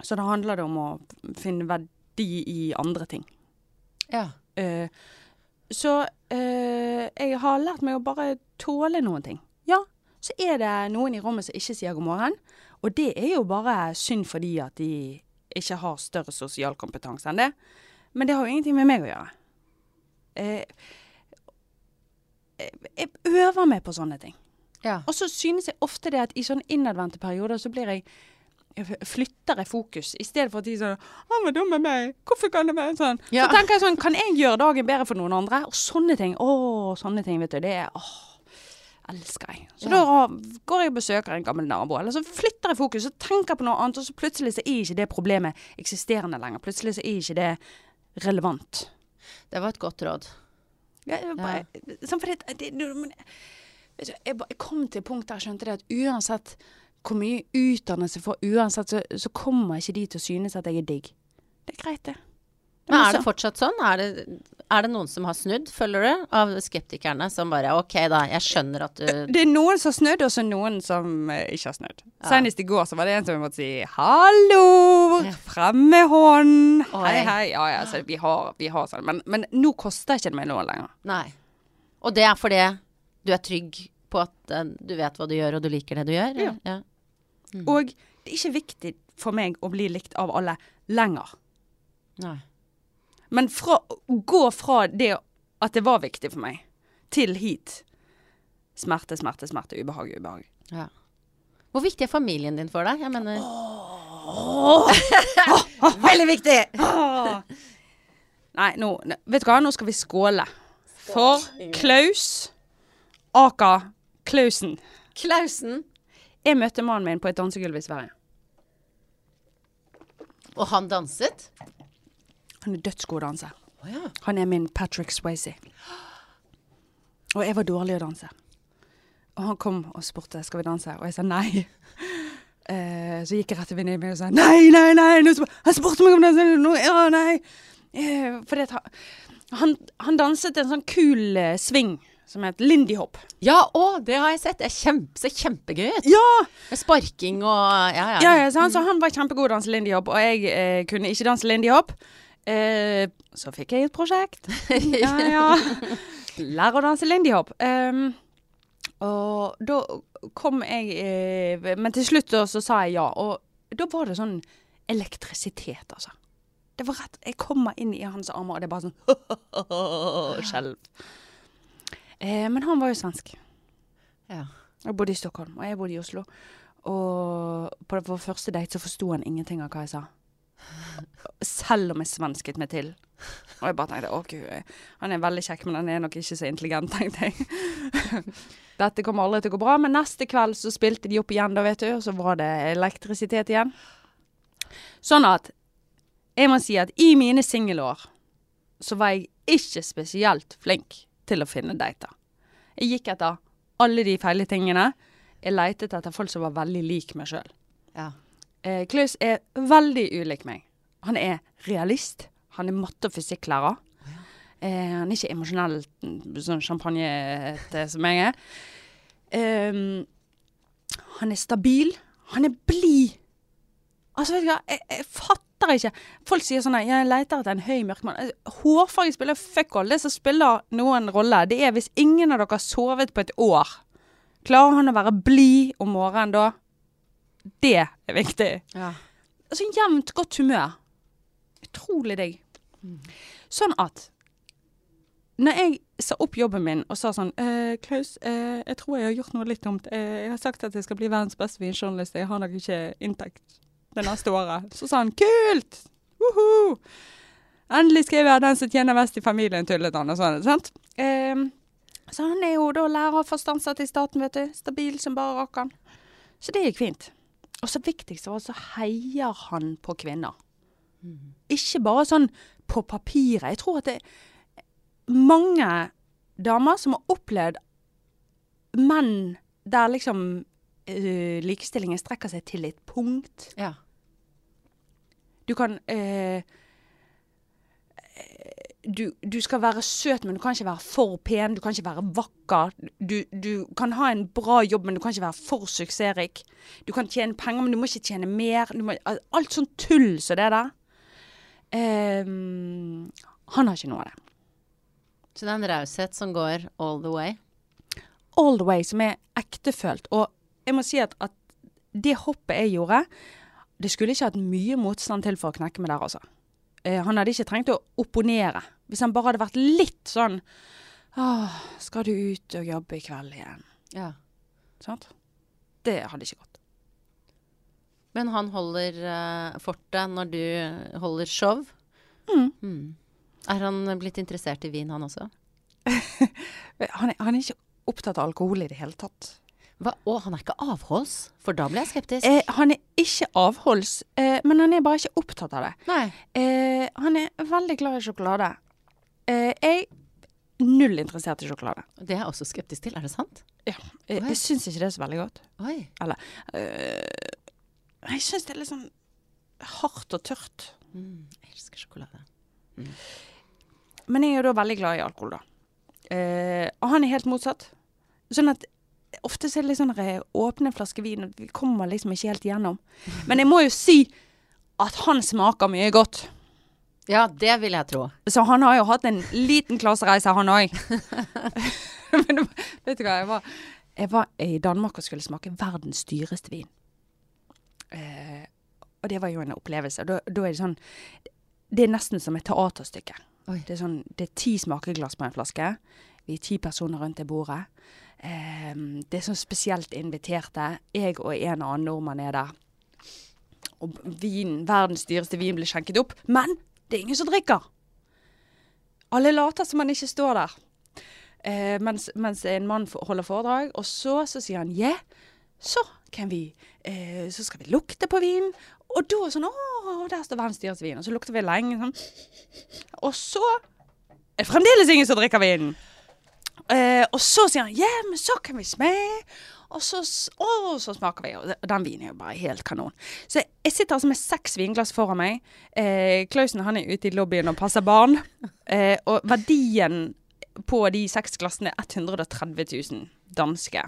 Speaker 2: så da handler det om å finne verdi i andre ting.
Speaker 1: ja.
Speaker 2: Eh, så eh, jeg har lært meg å bare tåle noen ting. Ja, så er det noen i rommet som ikke sier god morgen. Og det er jo bare synd fordi at de ikke har større sosial kompetanse enn det. Men det har jo ingenting med meg å gjøre. Eh, jeg øver meg på sånne ting.
Speaker 1: ja.
Speaker 2: Og så synes jeg ofte det at i sånne innadvendte perioder så blir jeg jeg flytter jeg fokus, i stedet for at de sånn 'Han var dum med meg. Hvorfor kan det være sånn?'
Speaker 1: Ja.
Speaker 2: Så tenker jeg sånn Kan jeg gjøre dagen bedre for noen andre? Og sånne ting. Å, sånne ting, vet du. Det er åh, elsker jeg. Så
Speaker 1: Ja.
Speaker 2: da går jeg og besøker en gammel nabo, eller så flytter jeg fokus og tenker på noe annet, og så plutselig så er ikke det problemet eksisterende lenger. Plutselig så er ikke det relevant.
Speaker 1: Det var et godt råd.
Speaker 2: Ja, jeg bare, fordi det, jeg, kom til et punkt der jeg skjønte det at uansett hvor mye utdannelse jeg får, uansett så, så kommer ikke de til å synes at jeg er digg. Det er greit, det.
Speaker 1: Men er det fortsatt sånn? Er det, er det noen som har snudd, følger du? Av skeptikerne som bare Ok, da, jeg skjønner at du
Speaker 2: Det er noen som har snudd, og så noen som eh, ikke har snudd.
Speaker 1: Ja.
Speaker 2: Senest i går så var det en som måtte si 'hallo', frem med
Speaker 1: hånden,
Speaker 2: Hei, hei. Ja, ja, så vi har, vi har sånn. Men, men nå koster ikke det meg noe lenger.
Speaker 1: Nei. Og det er fordi du er trygg på at uh, du vet hva du gjør, og du liker det du gjør?
Speaker 2: Ja.
Speaker 1: ja.
Speaker 2: Og det er ikke viktig for meg å bli likt av alle lenger.
Speaker 1: Nei.
Speaker 2: Men fra, gå fra det at det var viktig for meg, til hit Smerte, smerte, smerte, ubehag, ubehag.
Speaker 1: Ja. Hvor viktig er familien din for deg? Jeg mener
Speaker 2: Veldig viktig! Nei, nå Vet du hva, nå skal vi skåle. For Klaus Aka Klausen.
Speaker 1: Klausen.
Speaker 2: Jeg møtte mannen min på et dansegulv i Sverige.
Speaker 1: Og han danset?
Speaker 2: Han er dødsgod å danse.
Speaker 1: Ja.
Speaker 2: Han er min Patrick Swayze. Og jeg var dårlig å danse. Og han kom og spurte skal vi danse, og jeg sa nei. Uh, så gikk jeg rett til venninnen min og sa nei, nei, nei. Nå han spurte meg om det. Nå, ja, nei. Uh, fordi at han, han, han danset en sånn kul uh, sving som het Lindy Hop.
Speaker 1: Ja, å, det har jeg sett. Det kjempe, ser kjempegøy ut.
Speaker 2: Ja!
Speaker 1: Med sparking og Ja, ja.
Speaker 2: Ja, ja så, han, så han var kjempegod til å danse Lindy Hop, og jeg eh, kunne ikke danse Lindy Hop. Eh, så fikk jeg et prosjekt. ja, ja. Lære å danse Lindy Hop. Um, og da kom jeg eh, Men til slutt da, så sa jeg ja. Og da var det sånn elektrisitet, altså. Det var rett Jeg kommer inn i hans armer, og det er bare sånn Skjelv. Eh, men han var jo svensk.
Speaker 1: Ja.
Speaker 2: Jeg bodde i Stockholm, og jeg bodde i Oslo. Og på vår første date så forsto han ingenting av hva jeg sa. Selv om jeg svensket meg til. Og jeg bare tenkte å gud, han er veldig kjekk, men han er nok ikke så intelligent, tenkte jeg. Dette kommer aldri til å gå bra, men neste kveld så spilte de opp igjen, da, vet du, og så var det elektrisitet igjen. Sånn at jeg må si at i mine singelår så var jeg ikke spesielt flink til å finne dater. Jeg gikk etter alle de feile tingene. Jeg leitet etter folk som var veldig lik meg sjøl.
Speaker 1: ja.
Speaker 2: Eh, Klaus er veldig ulik meg. Han er realist. Han er matte- og fysikklærer. Eh, han er ikke emosjonell sånn champagnete som jeg er. Ehm, han er stabil. Han er blid. Altså, vet du hva, jeg, jeg fatter ikke. Folk sier sånn at jeg leter etter en høy, mørk mann. Altså, Hårfarge spiller fuck all. Det som spiller noen rolle, det er hvis ingen av dere har sovet på et år. Klarer han å være blid om morgenen da? Det er viktig.
Speaker 1: ja.
Speaker 2: Altså jevnt godt humør. Utrolig digg. Sånn at når jeg sa opp jobben min og sa sånn eh, 'Klaus, eh, jeg tror jeg har gjort noe litt dumt. Eh, jeg har sagt at jeg skal bli verdens beste vinjournalist. Jeg har nok ikke inntekt det neste året.' Så sa han 'kult! Woho! Endelig skal jeg være den som tjener mest i familien', tullet han og sånn. sant? Så han er jo da lærer fast ansatt i staten, vet du. Stabil som bare rakkeren. Så det gikk fint. Og så viktigst av alt så heier han på kvinner. Ikke bare sånn på papiret. Jeg tror at det er mange damer som har opplevd menn der liksom uh, likestillingen strekker seg til et punkt.
Speaker 1: Ja.
Speaker 2: Du kan eh, du, du skal være søt, men du kan ikke være for pen. Du kan ikke være vakker. Du, du kan ha en bra jobb, men du kan ikke være for suksessrik. Du kan tjene penger, men du må ikke tjene mer. Du må, alt sånn tull som det der. Um, han har ikke noe av det.
Speaker 1: Så det er en raushet som går all the way.
Speaker 2: All the way, som er ektefølt. Og jeg må si at, at det hoppet jeg gjorde, det skulle ikke hatt mye motstand til for å knekke meg der, altså. Eh, han hadde ikke trengt å opponere. Hvis han bare hadde vært litt sånn Åh, skal du ut og jobbe i kveld igjen?
Speaker 1: Ja.
Speaker 2: Sant? Det hadde ikke gått.
Speaker 1: Men han holder uh, fortet når du holder show.
Speaker 2: Mm.
Speaker 1: Mm. Er han blitt interessert i vin, han også?
Speaker 2: Han er, han er ikke opptatt av alkohol i det hele tatt.
Speaker 1: Hva? Å, han er ikke avholds? For da blir jeg skeptisk.
Speaker 2: Eh, han er ikke avholds, eh, men han er bare ikke opptatt av det. Eh, han er veldig glad i sjokolade. Eh, jeg er null interessert i sjokolade.
Speaker 1: Det er jeg også skeptisk til. Er det sant?
Speaker 2: Jeg, jeg syns ikke det er så veldig godt.
Speaker 1: Oi.
Speaker 2: Eh, jeg syns det er litt sånn hardt og tørt.
Speaker 1: Mm, jeg elsker sjokolade.
Speaker 2: Men jeg er jo da veldig glad i alkohol, da. Eh, og han er helt motsatt. Sånn at ofte så er det litt sånn eh, åpne flasker vin, og vi kommer liksom ikke helt gjennom. Men jeg må jo si at han smaker mye godt.
Speaker 1: Ja, det vil jeg tro.
Speaker 2: Så han har jo hatt en liten klassereise, han òg. Men vet du hva, jeg var, jeg var i Danmark og skulle smake verdens dyreste vin. Eh, og det var jo en opplevelse. Da, da er det sånn Det er nesten som et teaterstykke. Det er sånn, det er ti smakeglass på en flaske. Vi er ti personer rundt det bordet. Eh, det er sånn spesielt inviterte. Jeg og en annen nordmann er der. Og vin, verdens dyreste vin blir skjenket opp. Men det er ingen som drikker. Alle later som han ikke står der. Eh, mens, mens en mann holder foredrag, og så, så sier han ja, så kan vi eh, Så skal vi lukte på vinen. Og da sånn Å, der står verdens dyreste vin. Og så lukter vi lenge sånn. Og så er fremdeles ingen som drikker vinen. Eh, og så sier han ja, men så kan vi smake. Og så, å, så smaker vi. Og den vinen er jo bare helt kanon. Så jeg, sitter altså med seks vinglass foran meg. Eh, Klausen han er ute i lobbyen og passer barn. Eh, og verdien på de seks glassene er 130 000 danske.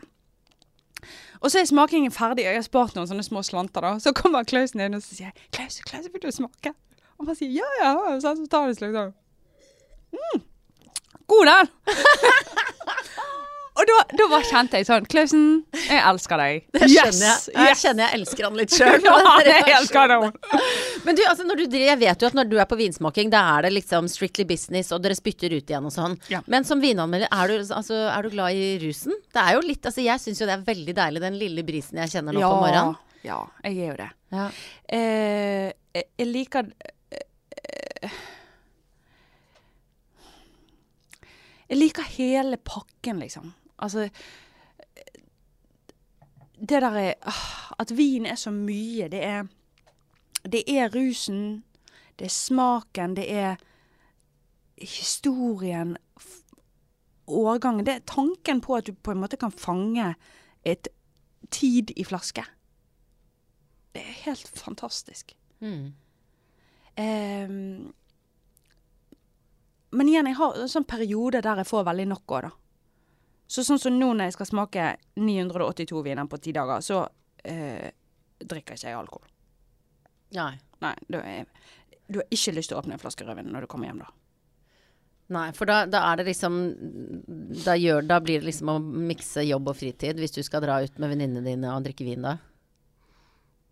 Speaker 2: Og så er smakingen ferdig, og jeg har spart noen sånne små slanter. da. Så kommer Klausen inn og så sier Klaus, Klaus, vil du smake? Og han sier ja, ja. Og så tar han en slurk sånn. Mm, god den! og da, da var kjente jeg sånn Klausen, jeg elsker deg.
Speaker 1: Det skjønner jeg. Jeg
Speaker 2: yes.
Speaker 1: kjenner jeg elsker han litt sjøl.
Speaker 2: Ja, jeg elsker han.
Speaker 1: Men du, altså, du jeg vet jo at når du er på vinsmaking, da er det liksom strictly business, og dere spytter ut igjen og sånn.
Speaker 2: Ja.
Speaker 1: Men som vinanmelder, er du, altså, er du glad i rusen? Det er jo litt, altså Jeg syns jo det er veldig deilig, den lille brisen jeg kjenner nå på morgenen.
Speaker 2: Ja, jeg er jo det.
Speaker 1: Ja.
Speaker 2: Eh, jeg, jeg liker eh, Jeg liker hele pakken, liksom. Altså Det der er ah, At vin er så mye. Det er Det er rusen, det er smaken, det er historien, årgangen. Det er tanken på at du på en måte kan fange et tid i flaske. Det er helt fantastisk.
Speaker 1: Mm.
Speaker 2: Ehm, men igjen, jeg har en sånn periode der jeg får veldig nok òg, da. Så sånn som nå når jeg skal smake 982 viner på ti dager, så eh, drikker ikke jeg alkohol.
Speaker 1: Nei.
Speaker 2: Nei, du, er, du har ikke lyst til å åpne en flaske rødvin når du kommer hjem, da.
Speaker 1: Nei, for da, da er det liksom da, gjør, da blir det liksom å mikse jobb og fritid, hvis du skal dra ut med venninnene dine og drikke vin da.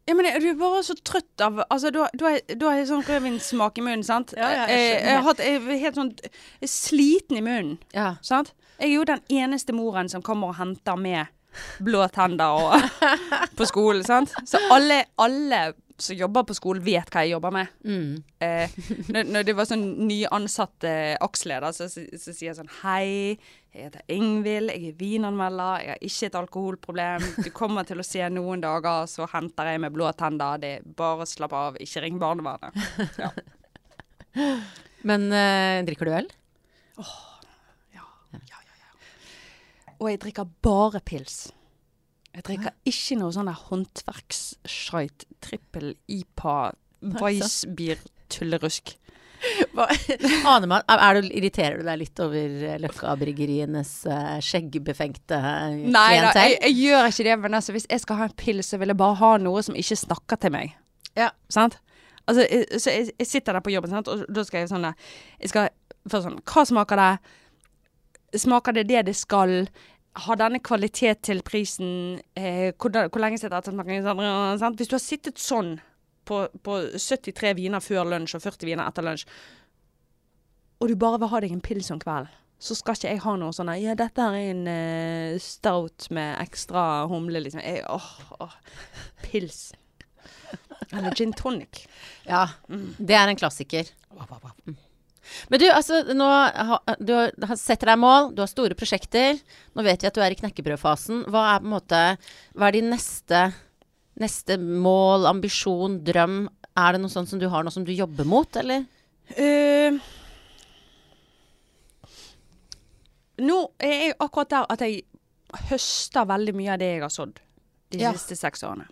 Speaker 2: Ja, men du er bare så trøtt av Altså, du har, du har, du har sånn rødvinssmak i munnen, sant?
Speaker 1: Ja, ja, jeg
Speaker 2: jeg,
Speaker 1: skjønner.
Speaker 2: jeg, har hatt, jeg helt sånn er sliten i munnen.
Speaker 1: Ja.
Speaker 2: Sant? Jeg er jo den eneste moren som kommer og henter med blå tenner og, på skolen, sant? Så alle, alle som jobber på skolen vet hva jeg jobber med.
Speaker 1: Mm.
Speaker 2: Eh, når, når det var sånn nyansatt eh, aksleder, så, så, så sier jeg sånn Hei, jeg heter Ingvild, jeg er vinanmelder, jeg har ikke et alkoholproblem. Du kommer til å se noen dager, så henter jeg med blå tenner. Det er bare slapp av, ikke ring barnevernet. Ja.
Speaker 1: Men eh, drikker du øl?
Speaker 2: og jeg drikker bare pils. Jeg drikker ikke noe sånn der håndverksskite, trippel IPA, Weissbier-tullerusk.
Speaker 1: Aner man, er du, irriterer du deg litt over eh, Løkka-bryggerienes uh, skjeggbefengte eh,
Speaker 2: Nei da, jeg, jeg gjør ikke det, men altså, hvis jeg skal ha en pils, så vil jeg bare ha noe som ikke snakker til meg.
Speaker 1: Ja.
Speaker 2: Sant? Altså, jeg, så jeg, jeg sitter der på jobben, sant? og da skal jeg sånn Jeg skal først sånn Hva smaker det? Smaker det det det skal? Har denne kvalitet til prisen? Eh, hvor, hvor lenge sitter dette etter Sånn. Hvis du har sittet sånn på, på 73 viner før lunsj og 40 viner etter lunsj, og du bare vil ha deg en pils om kvelden, så skal ikke jeg ha noe sånn Ja, dette er en uh, stout med ekstra humle, liksom. Jeg, åh, åh, pils. Eller gin tonic.
Speaker 1: Ja, det er en klassiker. Mm. Men du, altså, nå du setter deg mål, du har store prosjekter. Nå vet vi at du er i knekkebrødfasen. Hva er på en måte Hva er din neste, neste mål, ambisjon, drøm? Er det noe sånt som du har noe som du jobber mot, eller?
Speaker 2: Uh, nå er jeg akkurat der at jeg høster veldig mye av det jeg har sådd de
Speaker 1: Ja.
Speaker 2: siste seks årene.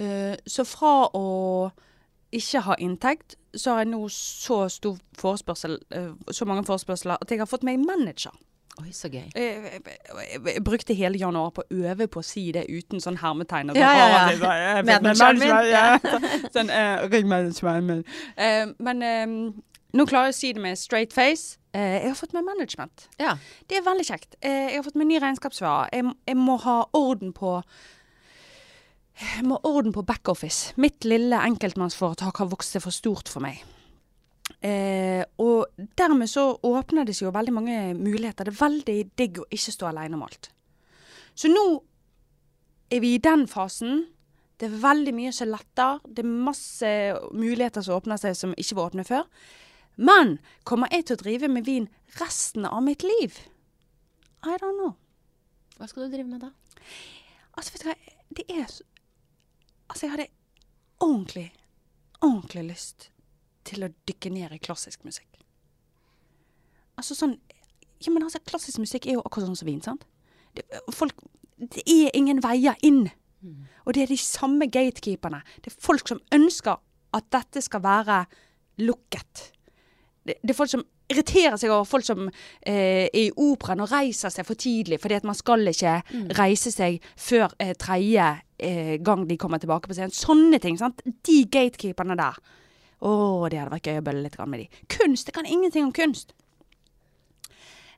Speaker 2: Uh, så fra å ikke ha inntekt, så har jeg nå så stor forespørsel, uh, så mange forespørsler, at jeg har fått meg manager.
Speaker 1: Oi, så gøy.
Speaker 2: Jeg, jeg, jeg, brukte hele januar på å øve på å si det uten sånn hermetegn.
Speaker 1: Ja,
Speaker 2: sånn,
Speaker 1: ja,
Speaker 2: «Å,
Speaker 1: ja.
Speaker 2: var- jeg fikk
Speaker 1: Manageren min,
Speaker 2: management», ja. Sånn, uh, men um, nå klarer jeg å si det med straight face. Uh, jeg har fått meg management.
Speaker 1: Ja.
Speaker 2: Det er veldig kjekt. Jeg har fått meg ny regnskapsfører. Jeg, jeg må ha orden på jeg må ha orden på backoffice. Mitt lille enkeltmannsforetak har vokst seg for stort for meg. Eh, og dermed så åpner det seg jo veldig mange muligheter. Det er veldig digg å ikke stå alene om alt. Så nå er vi i den fasen. Det er veldig mye som letter. Det er masse muligheter som åpner seg som ikke var åpne før. Men kommer jeg til å drive med vin resten av mitt liv? I don't know.
Speaker 1: Hva skal du drive med da?
Speaker 2: Altså, vet du hva, det er så Altså, jeg hadde ordentlig, ordentlig lyst til å dykke ned i klassisk musikk. Altså sånn Ja, men altså, klassisk musikk er jo akkurat sånn som vin, sant? Det, folk Det er ingen veier inn. Og det er de samme gatekeeperne. Det er folk som ønsker at dette skal være lukket. Det, det er folk som irriterer seg over folk som eh, er i operaen og reiser seg for tidlig, fordi at man skal ikke reise seg før eh, tredje eh, gang de kommer tilbake på scenen. Sånne ting. sant? De gatekeeperne der. Å, det hadde vært gøy å bølle litt med de. Kunst! Jeg kan ingenting om kunst.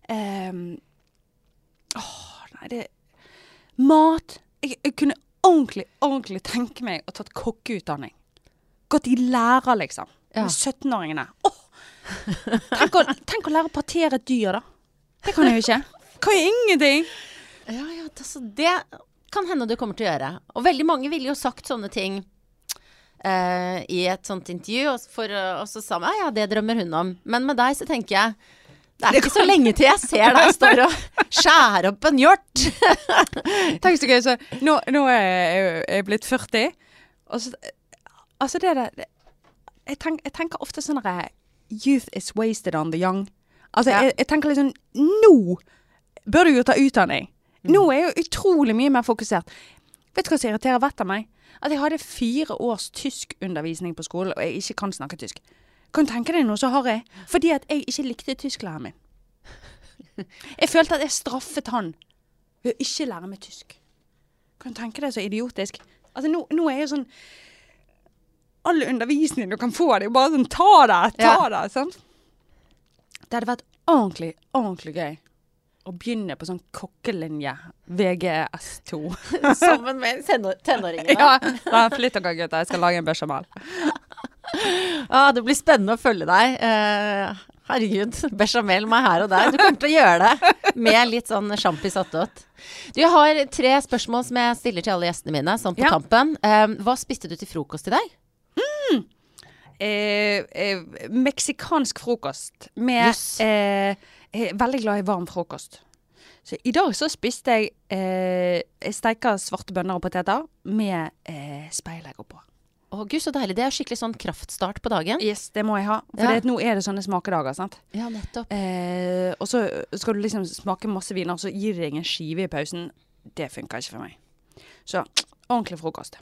Speaker 2: Um, åh, nei, det Mat. Jeg, jeg kunne ordentlig, ordentlig tenke meg å tatt kokkeutdanning. Gått i lærer, liksom.
Speaker 1: Ja.
Speaker 2: Med 17-åringene. Åh! Tenk, å, tenk å lære å partere et dyr, da. Det kan jeg jo ikke. Kan jo ingenting.
Speaker 1: Ja, ja, altså, det kan hende du kommer til å gjøre. Og veldig mange ville jo sagt sånne ting eh, i et sånt intervju, og, for, og så sa hun ja, ja, det drømmer hun om. Men med deg så tenker jeg det er ikke så lenge til jeg ser deg står og skjærer opp en hjort.
Speaker 2: Tenk så gøy. Så nå, nå er jeg, blitt 40. Og så, altså det der jeg, tenk, jeg tenker ofte sånn at Youth is wasted on the young. Altså
Speaker 1: Ja.
Speaker 2: jeg, jeg tenker liksom Nå bør du jo ta utdanning. Nå er jeg jo utrolig mye mer fokusert. Vet du hva som irriterer vettet av meg? At jeg hadde fire års tyskundervisning på skolen, og jeg ikke kan snakke tysk. Kan du tenke deg noe så harry? Fordi at jeg ikke likte tysklæreren min. Jeg følte at jeg straffet han ved å ikke lære meg tysk. Kan du tenke deg så idiotisk? Altså, nå, nå er jeg sånn All undervisning du kan få, det er jo bare sånn Ta det! Ta
Speaker 1: Ja.
Speaker 2: det! Sant? Det hadde vært ordentlig, ordentlig gøy å begynne på sånn kokkelinje. VGS2.
Speaker 1: Sammen med tenår tenåringene.
Speaker 2: ja, da, flytt dere, gutter. Jeg skal lage en bechamel.
Speaker 1: Ja, det blir spennende å følge deg. Eh, herregud, bechamel meg her og der. Du kommer til å gjøre det med litt sånn sjampis attåt. Du, har tre spørsmål som jeg stiller til alle gjestene mine, sånn på
Speaker 2: Ja.
Speaker 1: tampen. Eh, hva spiste du til frokost i dag?
Speaker 2: Eh, eh, meksikansk frokost med
Speaker 1: yes.
Speaker 2: eh, Jeg er veldig glad i varm frokost. Så i dag så spiste jeg eh, Jeg steker svarte bønner og poteter med eh, speilegg oppå.
Speaker 1: Å gud, så deilig. Det er skikkelig sånn kraftstart på dagen.
Speaker 2: Yes, det må jeg ha. For
Speaker 1: Ja.
Speaker 2: det nå er det sånne smakedager, sant.
Speaker 1: Ja, nettopp.
Speaker 2: Eh, og så skal du liksom smake masse viner, og så gir det deg en skive i pausen. Det funker ikke for meg. Så ordentlig frokost.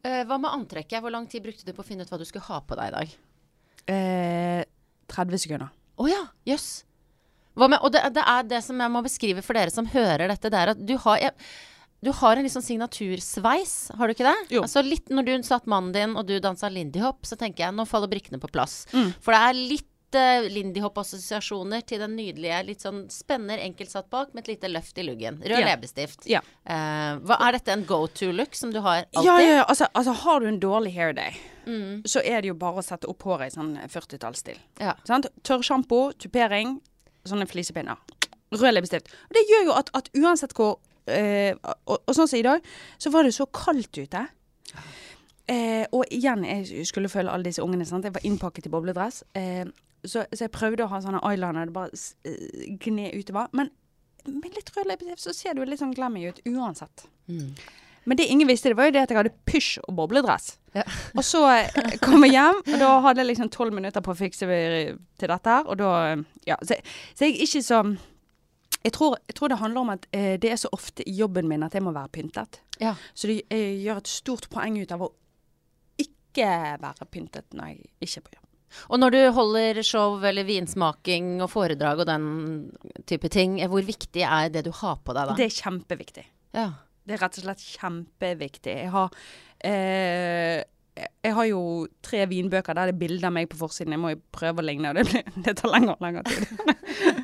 Speaker 1: Eh, hva med antrekket? Hvor lang tid brukte du på å finne ut hva du skulle ha på deg i dag?
Speaker 2: Eh, 30 sekunder.
Speaker 1: Å ja, jøss. Hva med Og det, det er det som jeg må beskrive for dere som hører dette, det er at du har jeg, du har en sånn signatursveis, har du ikke det?
Speaker 2: Jo.
Speaker 1: Altså litt Når du satt mannen din og du dansa lindy hop, så tenker jeg nå faller brikkene på plass.
Speaker 2: Mm.
Speaker 1: For det er litt uh, lindy hop-assosiasjoner til den nydelige, litt sånn spenner, enkelt satt bak, med et lite løft i luggen. Rød
Speaker 2: yeah.
Speaker 1: leppestift.
Speaker 2: Yeah.
Speaker 1: Uh, hva Er dette en go to-look som du har alltid?
Speaker 2: Ja, ja, ja. Altså, altså, har du en dårlig hair day,
Speaker 1: Mm.
Speaker 2: så er det jo bare å sette opp håret i sånn 40-tallsstil.
Speaker 1: Ja.
Speaker 2: Tørrsjampo, tupering, sånne flisepinner. Rød leppestift. Og det gjør jo at, at uansett hvor eh, og, og sånn som i dag, så var det så kaldt ute. Eh, og igjen, jeg skulle følge alle disse ungene. Sant? Jeg var innpakket i bobledress. Eh, så, så jeg prøvde å ha sånne eyeliner, det bare gned eh, gni utover. Men med litt rød leppestift så ser du litt sånn glammy ut uansett.
Speaker 1: Mm.
Speaker 2: Men det ingen visste, det var jo det at jeg hadde pysj og bobledress.
Speaker 1: Ja.
Speaker 2: Og så eh, kom jeg hjem, og da hadde jeg liksom tolv minutter på å fikse til dette her. Og da eh, Ja. Så, så jeg er ikke så jeg tror, jeg tror det handler om at eh, det er så ofte i jobben min at jeg må være pyntet.
Speaker 1: Ja.
Speaker 2: Så det, jeg gjør et stort poeng ut av å ikke være pyntet når jeg ikke er på jobb.
Speaker 1: Og når du holder show eller vinsmaking og foredrag og den type ting, hvor viktig er det du har på deg da?
Speaker 2: Det er kjempeviktig.
Speaker 1: Ja.
Speaker 2: Det er rett og slett kjempeviktig. Jeg har, eh, jeg har jo tre vinbøker der det er bilder av meg på forsiden. Jeg må jo prøve å ligne, og det, blir, det tar lengre og lengre tid.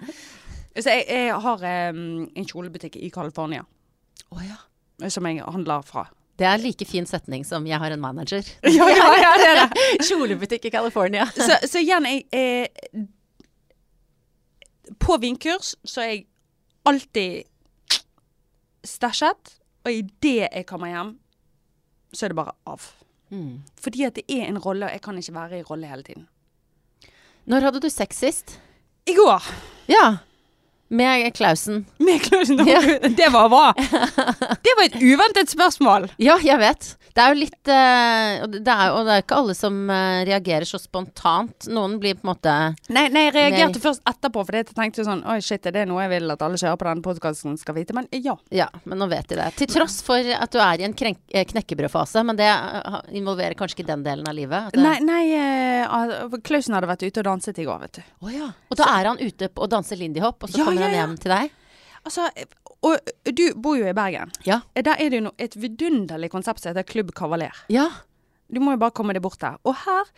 Speaker 2: Så jeg, jeg har eh, en kjolebutikk i California
Speaker 1: oh, ja.
Speaker 2: som jeg handler fra.
Speaker 1: Det er like fin setning som 'jeg har en manager'.
Speaker 2: Ja, ja, ja, det er det.
Speaker 1: Kjolebutikk i California.
Speaker 2: Så, så igjen, jeg eh, På vinkurs så er jeg alltid stæsjet, og idet jeg kommer hjem, så er det bare av.
Speaker 1: Mm.
Speaker 2: Fordi at det er en rolle, og jeg kan ikke være i rolle hele tiden.
Speaker 1: Når hadde du sex sist?
Speaker 2: I går
Speaker 1: Ja. Med Klausen.
Speaker 2: med Klausen
Speaker 1: Ja.
Speaker 2: Det var bra! Det var et uventet spørsmål.
Speaker 1: Ja, jeg vet. Det er jo litt eh, og det er, Og det er ikke alle som eh, reagerer så spontant. Noen blir på en måte
Speaker 2: Nei, nei jeg reagerte
Speaker 1: Nei.
Speaker 2: først etterpå, for jeg tenkte sånn Oi, shit, er det noe jeg vil at alle som hører på denne podkasten skal vite? Men ja.
Speaker 1: Ja, men nå vet de det. Til tross for at du er i en eh, knekkebrødfase. Men det involverer kanskje ikke den delen av livet?
Speaker 2: Nei, nei Klausen hadde vært ute og danset i går, vet du.
Speaker 1: Å ja. Og da er han ute og danser lindy hop, og så
Speaker 2: Ja,
Speaker 1: kommer
Speaker 2: ja, ja.
Speaker 1: hjem til deg?
Speaker 2: Altså, og du bor jo i Bergen.
Speaker 1: Ja.
Speaker 2: Der er det jo et vidunderlig konsept som heter Klubb Kavaler.
Speaker 1: Ja.
Speaker 2: Du må jo bare komme deg bort der. Og her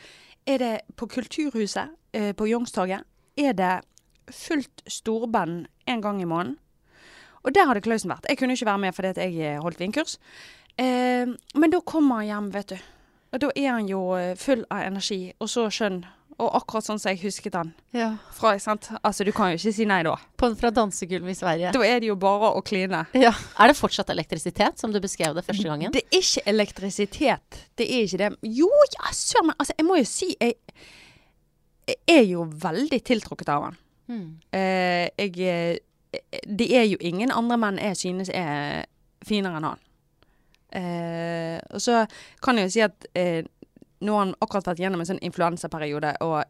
Speaker 2: er det på Kulturhuset eh, på Youngstorget er det fullt storband en gang i måneden. Og der hadde Klausen vært. Jeg kunne ikke være med fordi jeg eh, holdt vinkurs. Eh, men da kommer han hjem, vet du. Og da er han jo eh, full av energi og så skjønn. Og akkurat sånn som jeg husket han fra. sant? Altså, du kan jo ikke si nei da.
Speaker 1: På, fra dansegulvet i Sverige.
Speaker 2: Da er det jo bare å kline.
Speaker 1: Ja. Er det fortsatt elektrisitet, som du beskrev det første gangen?
Speaker 2: Det er ikke elektrisitet. Det er ikke det. Jo, ja, søren, men altså, jeg må jo si jeg, jeg er jo veldig tiltrukket av den.
Speaker 1: Mm.
Speaker 2: Eh, jeg eh, Det er jo ingen andre menn jeg synes er finere enn han. Eh, og så kan jeg jo si at eh, nå har han akkurat vært gjennom en sånn influensaperiode og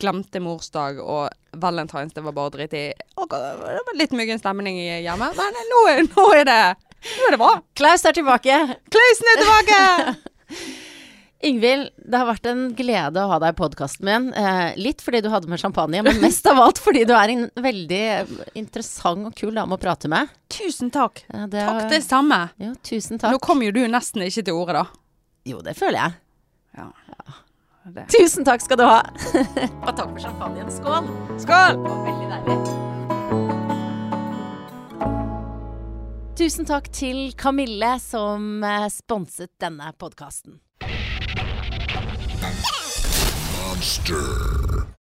Speaker 2: glemte morsdag og valentines, det var bare dritt i. Og det var litt myggen stemning hjemme, men nå, nå er det Nå er det bra.
Speaker 1: Klaus er tilbake!
Speaker 2: Klausen er tilbake!
Speaker 1: Ingvild, det har vært en glede å ha deg i podkasten min. Eh, litt fordi du hadde med champagne, men mest av alt fordi du er en veldig interessant og kul dame å prate med.
Speaker 2: Tusen takk.
Speaker 1: Eh, det,
Speaker 2: Takk, det samme.
Speaker 1: Ja, tusen takk.
Speaker 2: Nå kom jo du nesten ikke til orde, da.
Speaker 1: Jo, det føler jeg.
Speaker 2: Ja. Det.
Speaker 1: Tusen takk skal du ha. og takk for champagnen. Skål!
Speaker 2: Skål!
Speaker 1: Det var veldig deilig. Tusen takk til Kamille som eh, sponset denne podkasten.
Speaker 3: Monster.